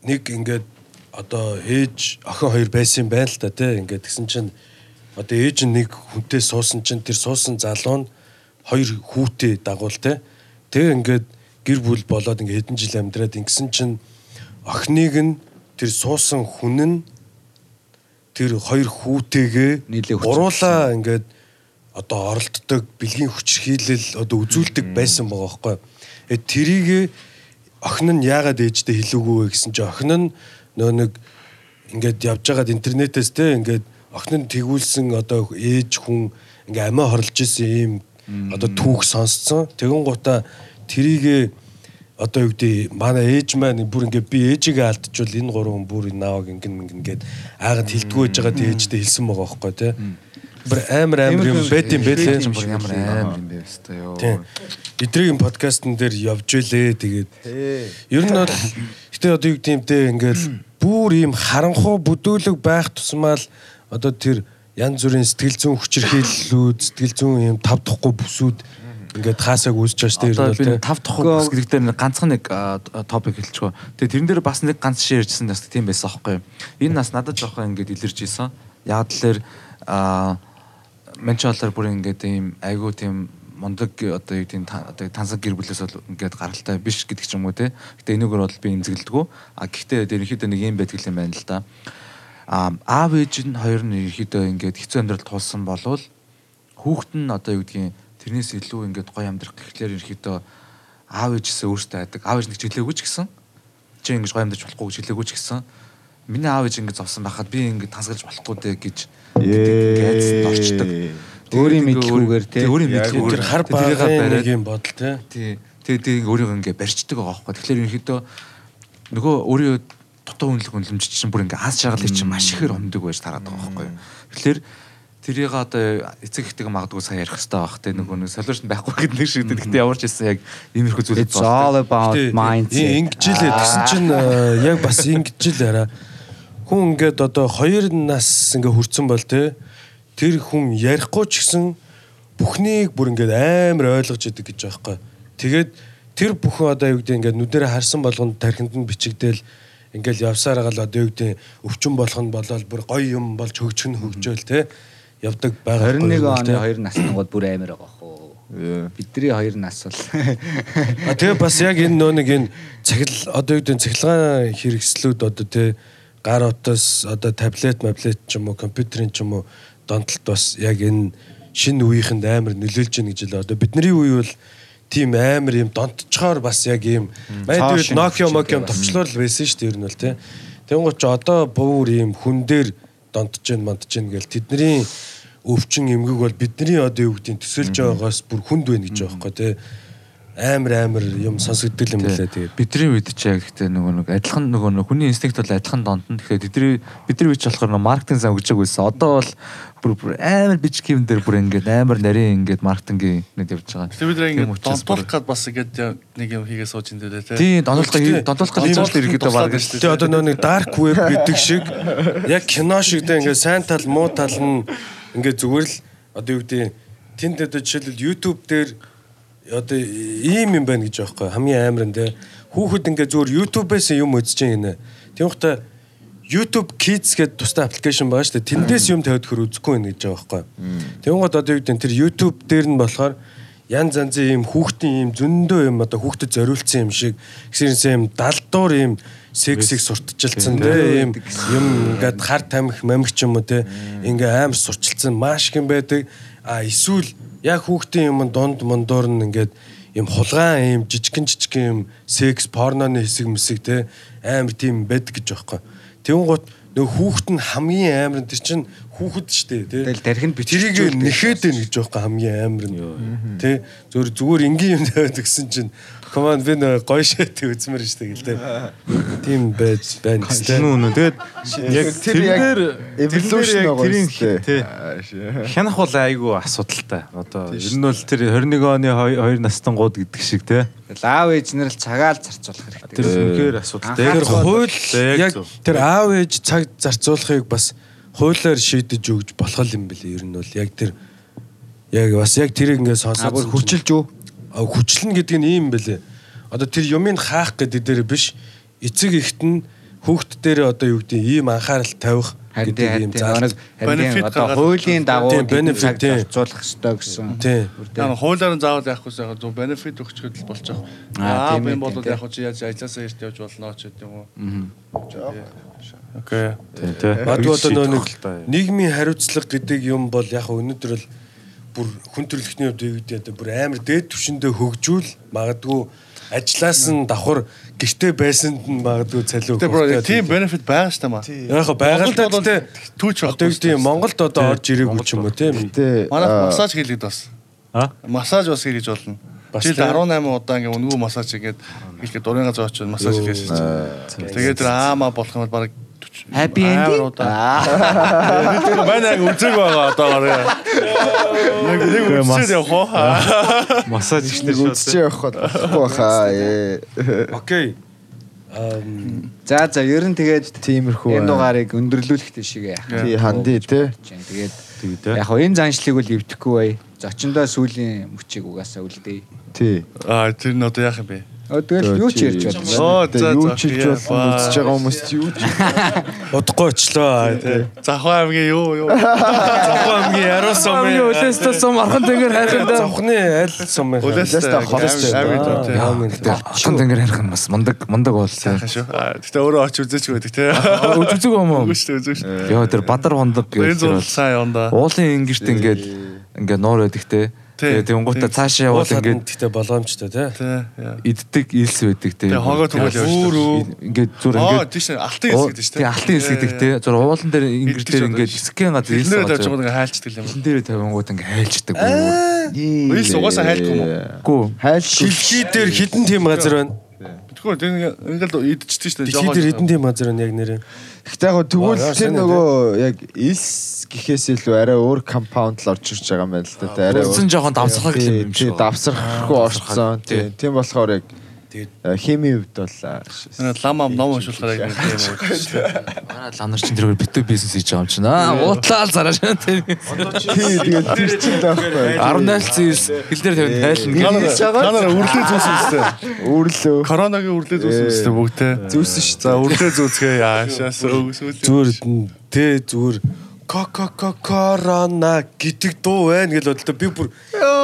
нэг ингээд одоо ээж охин хоёр байсан юм байна л да те ингээд тэгсэн чинь одоо ээж нь нэг хүнтэй суусан чинь тэр суусан залуу нь хоёр хүүтэй дагуул те тэг ингээд гэр бүл болоод ингээд хэдэн жил амьдраад ингэсэн чинь охиныг нь тэр суусан хүн нь тэр хоёр хүүтэйгээ Нийлээ хүчрхийлсэн. уруулаа ингээд одоо оролддог бэлгийн хүчрхийлэл одоо үзүүлдэг байсан байгаа байхгүй. Э тэрийг охин нь яагаад ээжтэй хэлээгүй вэ гэсэн чинь охин нь нөө нэг ингээд явж байгаад интернетээс те ингээд охин нь тэгүүлсэн одоо ээж хүн ингээ амиа хорлож исэн ийм одоо түүх сонсцсон. Тэгэн гута тэрийг одоо юу гэдэг манай ээж маань бүр ингээ би ээжигээ алдчихвал энэ гурван хүн бүр нааваг ингэн ингэн гээд айгад хилдэггүй байж байгаа ээжтэй хэлсэн байгаа байхгүй те. Бүр амар амар юм байт юм байлээ. бүр ямар амар юм бэ өстой ёо. Эдрийн подкастн дээр явж илээ тэгээд. Ер нь бол гэтээ одоо юу гэдэг юм те ингээл бүр ийм харанхуу бүдүүлэг байх тусмаа л одоо тэр янз бүрийн сэтгэл зүйн хүчирхийллүүд, сэтгэл зүйн ийм тавдахгүй бүсүүд ингээд хаасаг үүсэж байгаа шүү дээ. Одоо би тав тухайн бас гэдэг дээр ганцхан нэг топик хэлчихв. Тэгээ тэрэн дээр бас нэг ганц шир ярьжсэн бас тийм байсан аахгүй. Энэ нас надад жоохон ингээд илэрч исэн. Яг тэлэр а менчолоор бүр ингээд ийм айгуу тийм мундаг одоо юу тийм одоо тансаг гэр бүлээс бол ингээд гаралтай биш гэдэг ч юм уу те. Гэтэ энэгээр бол би эмзэгэлдэггүй. А гэхдээ ерөнхийдөө нэг юм байдаг юм байна л да. А аав ээж нь хоёр нь ерөнхийдөө ингээд хэцүү амьдрал туулсан болвол хүүхэд нь одоо юу гэдгийг тэрнээс илүү ингээд гоё амьдрах гэхлээр ерөнхийдөө аав ээжээсээ өөртөө айдаг. Аав ээж нэг жилээгүй ч гэсэн чи ингэж гоё амьдарч болохгүй гэж жилээгүй ч гэсэн миний аав ээж ингэж зовсон байхад би ингэж тансгалж болохгүй дээ гэж ингээд орчдөг. Өөрийн мэдлгүйгээр те. өөрийн тэр хар бариад нэг юм бодол. Тий. Тэгээ тэгээ өөрийгөө ингээ барьцдаг байгаа байхгүй. Тэгэхээр ерөнхийдөө нөгөө өөрийн дутуу үнэлэх үнэлэмж чинь бүр ингээ аз жаргалыг чинь маш ихээр өмдөг байж тараад байгаа байхгүй. Тэгэхээр тэрийг одоо эцэг ихтэй магадгүй сайн ярих хэрэгтэй байх те нөгөө нэг солиушн байхгүй гэдэг нэг шиг гэхдээ ямар ч байсан яг иймэрхүү зүйлүүд It's all about mindset. Ингэж л тэгсэн чинь э, яг бас ингэж л арай. Хүн ингээд одоо хоёр нас ингээ хүрсэн бол те тэр хүн ярихгүй ч гэсэн бүхнийг бүр ингээд амар ойлгож идэг гэж байхгүй. Тэгээд тэр бүхэн одоо юу гэдэг ингээд нүдэрэ харсан болгонд тархинд нь бичигдээл ингээл явсаар гал одоо юу гэдэг өвчин болох нь болоод бүр гоё юм болж хөгжих нь хөгжөөл те явдаг байгаа. 21 байхгүй юу, оны те. хоёр наснууд бүр амар байгаа хөө. Бидний хоёр нас бол А тэгээ бас яг энэ нөө нэг энэ цахил одоо юу гэдэг нь цахилгаан хэрэгслүүд одоо тий гар утас одоо таблет, маблет ч юм уу, компьютерийн ч юм уу донтолт бас яг энэ шинэ үеийнхэнд амар нөлөөлж байна гэж л одоо бидний үе бол тийм амар юм донтчоор бас яг юм шинэ Nokia Nokia товчлол байсан шүү дээ ер нь бол тий. Тэнгуү ч одоо бүр юм хүн дээр донтож гэн мантж гэн гэл тэдний өвчин эмгэг бол бидний одоо юу гэдгийг төсөөлж байгаагаас бүр хүнд байна гэж байгаа байхгүй тий амар амар юм сонсогддог юм лээ тэгээд. бидний үед ч яг гэхдээ нөгөө нэг адилхан нөгөө нэг хүний инстинкт бол адилхан дондон. Тэгэхээр бидний бидний үед ч болохоор нөгөө маркетинг сан өгч байгүйсэн. Одоо бол бүр бүр амар бичиг юм дээр бүр ингээд амар нарийн ингээд маркетингийн нэг явж байгаа. Тэгээ бид Тийм ингэ учраас донтуулах гээд бас ингээд нэг юм хийгээ сууж энэ дээ тий. Тийм донтолгоо донтолгоо хийж байгаа иргэдээ баг Тэгээ одоо нөө нэг dark web гэдэг шиг яг кино шиг дээ ингээд сайн тал муу тал нь ингээд зүгээр л одоо юу гэдэг тэнд одоо жишээлбэл YouTube дээр одоо ийм юм байна гэж аахгүй хамгийн амар нь те хүүхэд ингээд зүгээр YouTube-ээс юм үзэж гинэ. Тийм ухта YouTube Kids гэдэг тустай аппликейшн байгаа шүү дээ. Тэндээс юм тавьд хөр үзэхгүй байна гэж байгаа байхгүй. Тийм гот одоо юу гэдэг тэр YouTube дээр нь болохоор янз янзын юм хүүхдийн юм зөндөө юм одоо хүүхдэд зориулсан юм шиг гисэрнсэн юм далдуур юм сексиг сурталчилсан те юм юм ингээд хар тамхи мамх ч юм уу те ингээ амар сурчилсан маш их юм байдаг а эсвэл яг хүүхдийн юм дунд мондоор нь ингээд юм хулгайн юм жижигэн жижигэн юм секс порноны хэсэг мэсэг те амар тийм байдаг гэж байхгүй. Тэгүн гот нөгөө хүүхэд нь хамгийн амар нь чинь хүүхэд штэ тий. Тэгэл тархинд бичиж Тэрийг нэхэд байна гэж байхгүй хамгийн амар нь. Тий. Зүгээр зүгээр энгийн юм тавиад гэсэн чинь команд би нөгөө гоё шат үзмэр штэ гэл тий. Тийм байж байна гэстэй. Шинэ үнэ. Тэгээд яг тэр яг тэрийн үстэй. тий. Хянах бол айгүй асуудалтай. Одоо ер нь бол тэр 21 оны 2 настангууд гэдэг шиг тий. Аав ээж нар л цагаал зарцуулах хэрэгтэй. Тэр үнэхээр асуудалтай. Тэр хууль яг тэр аав ээж цаг зарцуулахыг бас хуулиар шийдэж өгж болох юм бэлээ ер нь бол яг тэр яг бас яг тэрийг ингээд сонсоод бүр хүчилж үү? Хүчлэн гэдэг нь ийм бэлээ. Одоо тэр юмыг хаах гэдэг дээр биш эцэг ихт нь хүүхд дээр одоо юу гэдэг ийм анхаарал тавих гэдэг Benefit харин одоо хуулийн дагуу тийм. зарцуулах хэрэгтэй гэсэн. Тийм. Хуулиар нь заавал яахгүйс яг зөв бенефит өгчгöd л болж байгаа. Аа, тийм бол яг чи яаж ажилласаа эрт явж болно ч гэдэг юм уу. Окей. тий. Бадгүй одоо нэг нийгмийн хариуцлага гэдэг юм бол яг өнөөдөр л бүр хүн төрөлхтний гэдэг одоо бүр амар дээд түвшиндээ хөгжүүл магадгүй ажлаас нь давхар гэрте байсанд нь магадгүй цалиу. Тэгээ тийм бенефит байгаа шүү дээ маа. Яг Монголд бол тэ түүч одоо юм Монголд одоо орж ирээгүй ч юм уу тийм. Манай массаж хийлгэд бас. А? Массаж бас хийж болно. Жилд тийм. 18 удаа ингээ өнгөө массаж хийгээд ихлэ дурын газар очиж массаж шүү дээ. Тэгээд тэр аамаа болох юм бол баг Happy ending. Тэр манай үзэг байгаа одоо гараа. Нэг нэг үзээд явах уу? Массаж шууд. үзчих явах болохгүй хаа. ээ. Окей. Ам За за ер нь тэгээд Тиймэрхүү. энэ дугаарыг өндөрлүүлэх тийшээ яах. Тий ханди те. Тэгээд яг хоо энэ заншлыг бол эвдэхгүй бай. Зочиндоо сүүлийн мөчийг угаасаа үлдээ. Тий. Аа тэр нь одоо яах юм бэ? Тэгэл юу ч ярьж байна. Оо Тэ за юу ч хийж болно үзэж байгаа хүмүүс юу ч [laughs] удахгүй очлоо тий. Завхаа аймгийн юу юу. Завхан амгийн яруу сум. Үлээстэй сум архан тэнгэр хайрхан да. Завхны аль сум юм. Үлээстэй холстой. Архан тэнгэр хайрхан бас мундаг мундаг бол. Гэтэ өөрөө очиж үзээч байдаг те. Үзэг юм уу? Үгүй шүү үзэг шүү. Яа тэр бадар хондог гэж уулын ингэрт ингээд ингээд нуур байдаг те. Тий. Тэгээд тэнгуутаа цаашаа явал Уулаад ингээд гэхдээ боломжтой тий. Тэ. яа. иддэг илс байдаг те. Тэгээ хогоо түгэл явж. Ингээд зүр Аа ингээд тийш алтан хэсэг гэдэг шүү. Тий алтан хэсэг гэдэг те. Зүр уулан дээр ингэрт дээр ингээд скэн газар илс тавьж байгаа. байгаа ингээ хайлцдаг юм. Дээр тавингууд ингээд хайлчдаг. Илс угаасаа хайлтгүй юм уу? Гүү. хайлшгүй. Шилжий дээр хідэн тийм газар байна. Тэгвэл тэр ингээл идчихдэг шүү. Дэлхий дээр хідэн тийм газар байна яг нэрээ. Гэхдээ яг тэгвэл тэр нөгөө яг илс гэхээс илүү арай өөр компаунд л орж ирж байгаа юм байна л да. Арай Урдсан жоохон давсгах Тий, юм шиг. давсрахгүй орцсон. Тий. Тийм болохоор яг Тэгээд химийн хувьд бол Энэ лама ном уншуулахаар юм [laughs] уу. Манай лам нар чинь тэр битүү бизнес хийж байгаа юм чинь. Аа уутлаа л зараа шин. тий тэгээд тэр чинь таахгүй. 18 зис хил дээр тавиад тайлна. Та нараа үрлээ зүүсэн үстэй. Үүрлөө. Коронагийн үрлээ зүүсэн үстэй бүгдээ. Зүүсэн шүү За үрлээ зүүцгээ яашаас өгсүүл. зүгээр тэ зүгээр коко корона гэдэг дуу байна гэж бодлоо би бүр ёо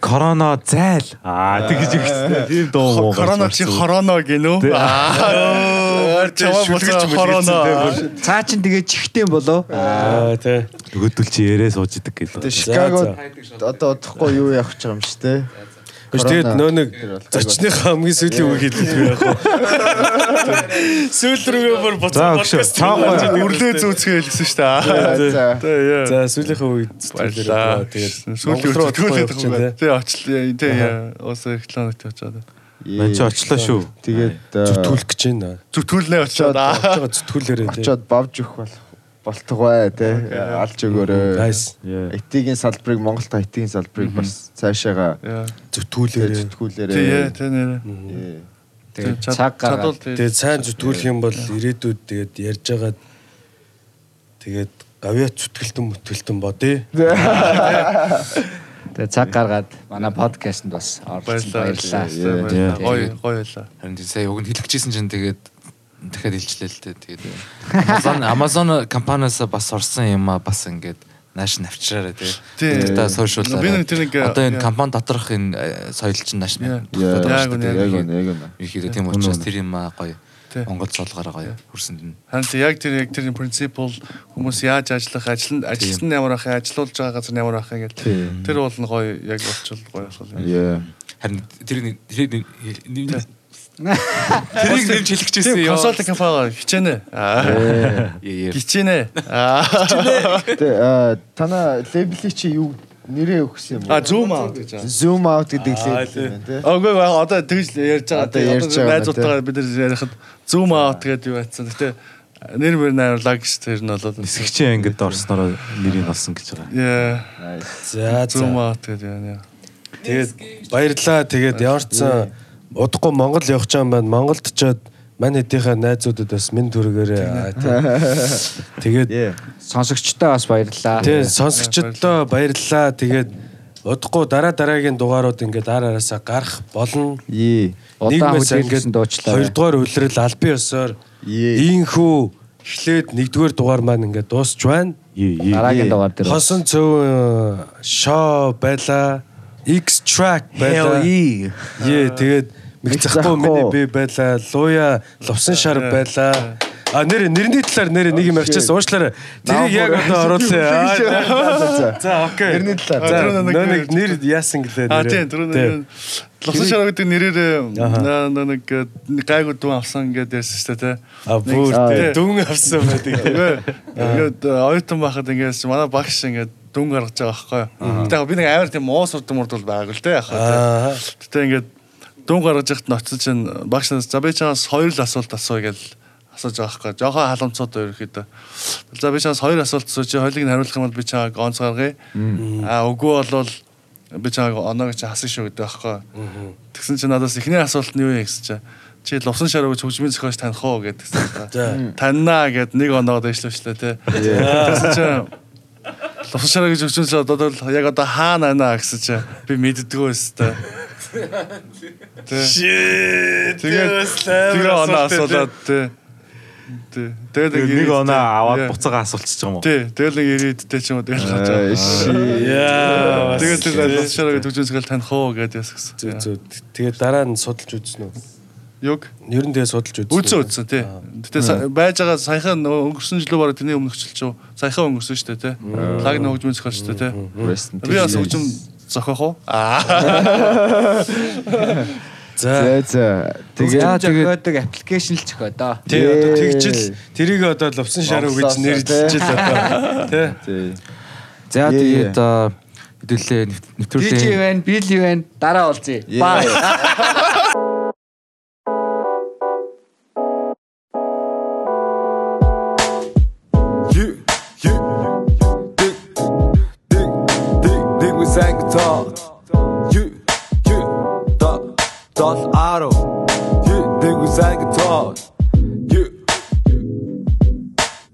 Корона зайл. Аа тэгж өгсөн. Тийм дуу муу. Корона чи хороно гинөө. Аа чамаа боцоо хороно. Цаа чин тэгээ чихтэй болоо. аа тэ Нөгөөдөл чи ярээ сууж идэг гэлээ. Шикаго одоо удахгүй юу явах гэж байгаа юм шүү дээ. Биш тэгээд нөө нэг зочныхаа хамгийн сүүлийн үг хэлдэг [laughs] би яг. Сүүл рүүгээ бүр буцаа подкаст үрлээ зүүцгээ хэлсэн шүү дээ. За. Сүүлийнхээ үед Баярлаа. тэгээд Сүүлийн төгөөлөд очихын байгаа. те. Тэ очлоо. Тэ. Уусаа рекламт очоод. Ман ч очлоо шүү. Тэгээд зүтгүүлэх гэж байна. Зүтгүүлнэ очоод. Очоод зүтгүүлээрээ очоод бавж өгөх бол болтугай тий алж өгөөрэй. IT-ийн салбарыг Монголд IT-ийн салбарыг бас цаашаага зүтгүүлээрэй. Тэ яа. Тэ нэрэ. Ээ. Тэгээд цаг гаргаад тэгээд сайн зүтгүүлэх юм бол ирээдүйд тэгээд ярьж байгаа тэгээд гавьяа зүтгэлтэн мөтгэлтэн бодъё. [laughs] тэгээд цаг гаргаад манай подкастэнд бас оролцсон баярлалаа. Гоё гоё байлаа. Харин сая уг нь хэлчихсэн чинь тэгээд дахиад хэлчлээ л дээ. Тэгээд Amazon Amazon компаниас бас орсон юм а бас ингээд нааш навчраарэ тий. Тий. Та сошиаллаа. Би нэг нэг, одоо энэ компани доторх энэ э, соёл чинь нааш. Яа, Яг үнэ, яг үнэ, яг үнэ. ихээр тийм учраас тэр юм а гоё. Монгол цолгоороо гоё хөрсөнд нь. Харин яг тэр яг тэр принципл хүмүүс яаж ажиллах, ажил ажилтан ямар ахын, ажилуулж байгаа газар ямар ахын гэдэг. Тэр бол нь гоё яг болчвол гоё болох юм. Яа. Харин тэр нэг тэр нэг Тэрийг нэмж хэлчихсэн Тийм ёо. консалтинг компани хичээнэ. Аа. Яа. Хичээнэ. Аа. Тэ а, танаа лейбли чи юу нэрээ өгсөн юм А уу? зум аут гэж байгаа. Zoom out гэдэг лейбл юм тий. Окей одоо тэгж ярьж байгаа. Одоо ярьж байгаа найзуудтайгаа бид нар ярихад зум аут гэдэг юу байсан. Гэтэ нэр мөр найрлаа гэж тэр нь бол Нисгчийн ангид орснороо нэрийг олсон гэж байгаа. яа За зум за. аут гэдэг юм яа. Тэгээд баярлаа. Тэгээд яварцсан удахгүй Монгол явах гэж байна. Монголд очиод мань хэдийнхээ найзуудад бас. Аа, тий. Тэгээд. Сонсогчтой бас баярлалаа. тий сонсогчдоо баярлалаа. Тэгээд удахгүй дараа дараагийн дугаарууд ингээд ар араасаа гарах болно. Нийгмээс хүлээлгсэн дуучлаа. Хоёрдугаар үлрэл албан ёсоор ийхүү эхлээд нэгдүгээр дугаар маань ингээд дуусч байна. Дараагийн дугаар дээр. Хосон цөв шоу байла. X track байла. Ее тэгээд мэгцэхгүй миний би байла. Луя лувсан шар байла. А нэр нэрний талаар нэр нэг юм ярьчихсан уушлаарай. Тэрийг яг одоо оруулъя. [laughs] За окей. Нэрний талаар. Нэг- нэр яасан гэлээ А тийм түрүү нэг Лусан шараа гэдэг нэрээр нэг гайгүй дүү авсан гэдэг ярьсан шүү дээ. А бүр дүн авсан байдаг. Тэгээд оюутан байхад ингээс манай багш ингээд дүн гаргаж байгаа байхгүй. Гэтэ би нэг амар тийм муу сурд мурд бол байгагүй л дээ яг хаа. Аа. Гэтэ ингээд дүн гаргаж яхад ноцсон чинь багш нас за би чаас хоёр л асуулт асуу гэж асууж байгаа байхгүй. Жохоо халамцууд ерөөхдөө. За би чаас хоёр асуулт асууж хоёулыг нь хариулах юм бол би чааг онц гаргая. Аа үгүй болвол би чааг оноог чи хасах шүү гэдэг байхгүй. Тэгсэн чинь надаас эхний асуулт нь юу юм гэсэн чинь чи лувсан шараа гэж хөгжмийн зохиолч таних уу гэдгсэн. За. Таньнаа гэд нэг оноо дэвшлвчлээ те. Тэгсэн чинь лувсан шараа гэж хөгжмийн зохиолч одоо л яг одоо хаана байна гэсэн чинь би мэддэггүй өстэй. Тэгээд тэгээ оноо асуулаад. Тэ. Тэгээд нэг оноо аваад буцаага асуулчих юм уу? Тий, тэгэл нэг ирээдтэй ч юм уу тэгэл ши. Яа. Тэгээд тэгэл лувсан шараа гэж хөгжмийн зохиолч таних уу гэдээ ясгсэн. Зүг зүг. Тэгээд дараа нь судалж үзсэн үү? Юг тэгээд судалж үзсэн. Үзсэн үзсэн тий. Гэтэ байж байгаа саяхан өнгөрсөн жилөө бараг тэрний өмнө өчилч юу? Саяхан өнгөрсөн шүү дээ тий. Лаг нэг хөгжмийн зохиолчтой тий. Rest in Би бас хөгжим зохиох уу? Аа. [laughs] За. За Тэгээд зохиодог аппликейшн л зохиодоо. Тий одоо тэгжил тэрийг одоо лувсан шаруу гэж Монголоос нэрлэж л одоо. [laughs] Тий. тий. За тэгээд хэдүүлээ Би чи нэвтрүүлээ. байна, би л байна. Дараа уулзъя. Бай. [laughs]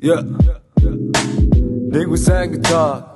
yeah, dig with sang guitar.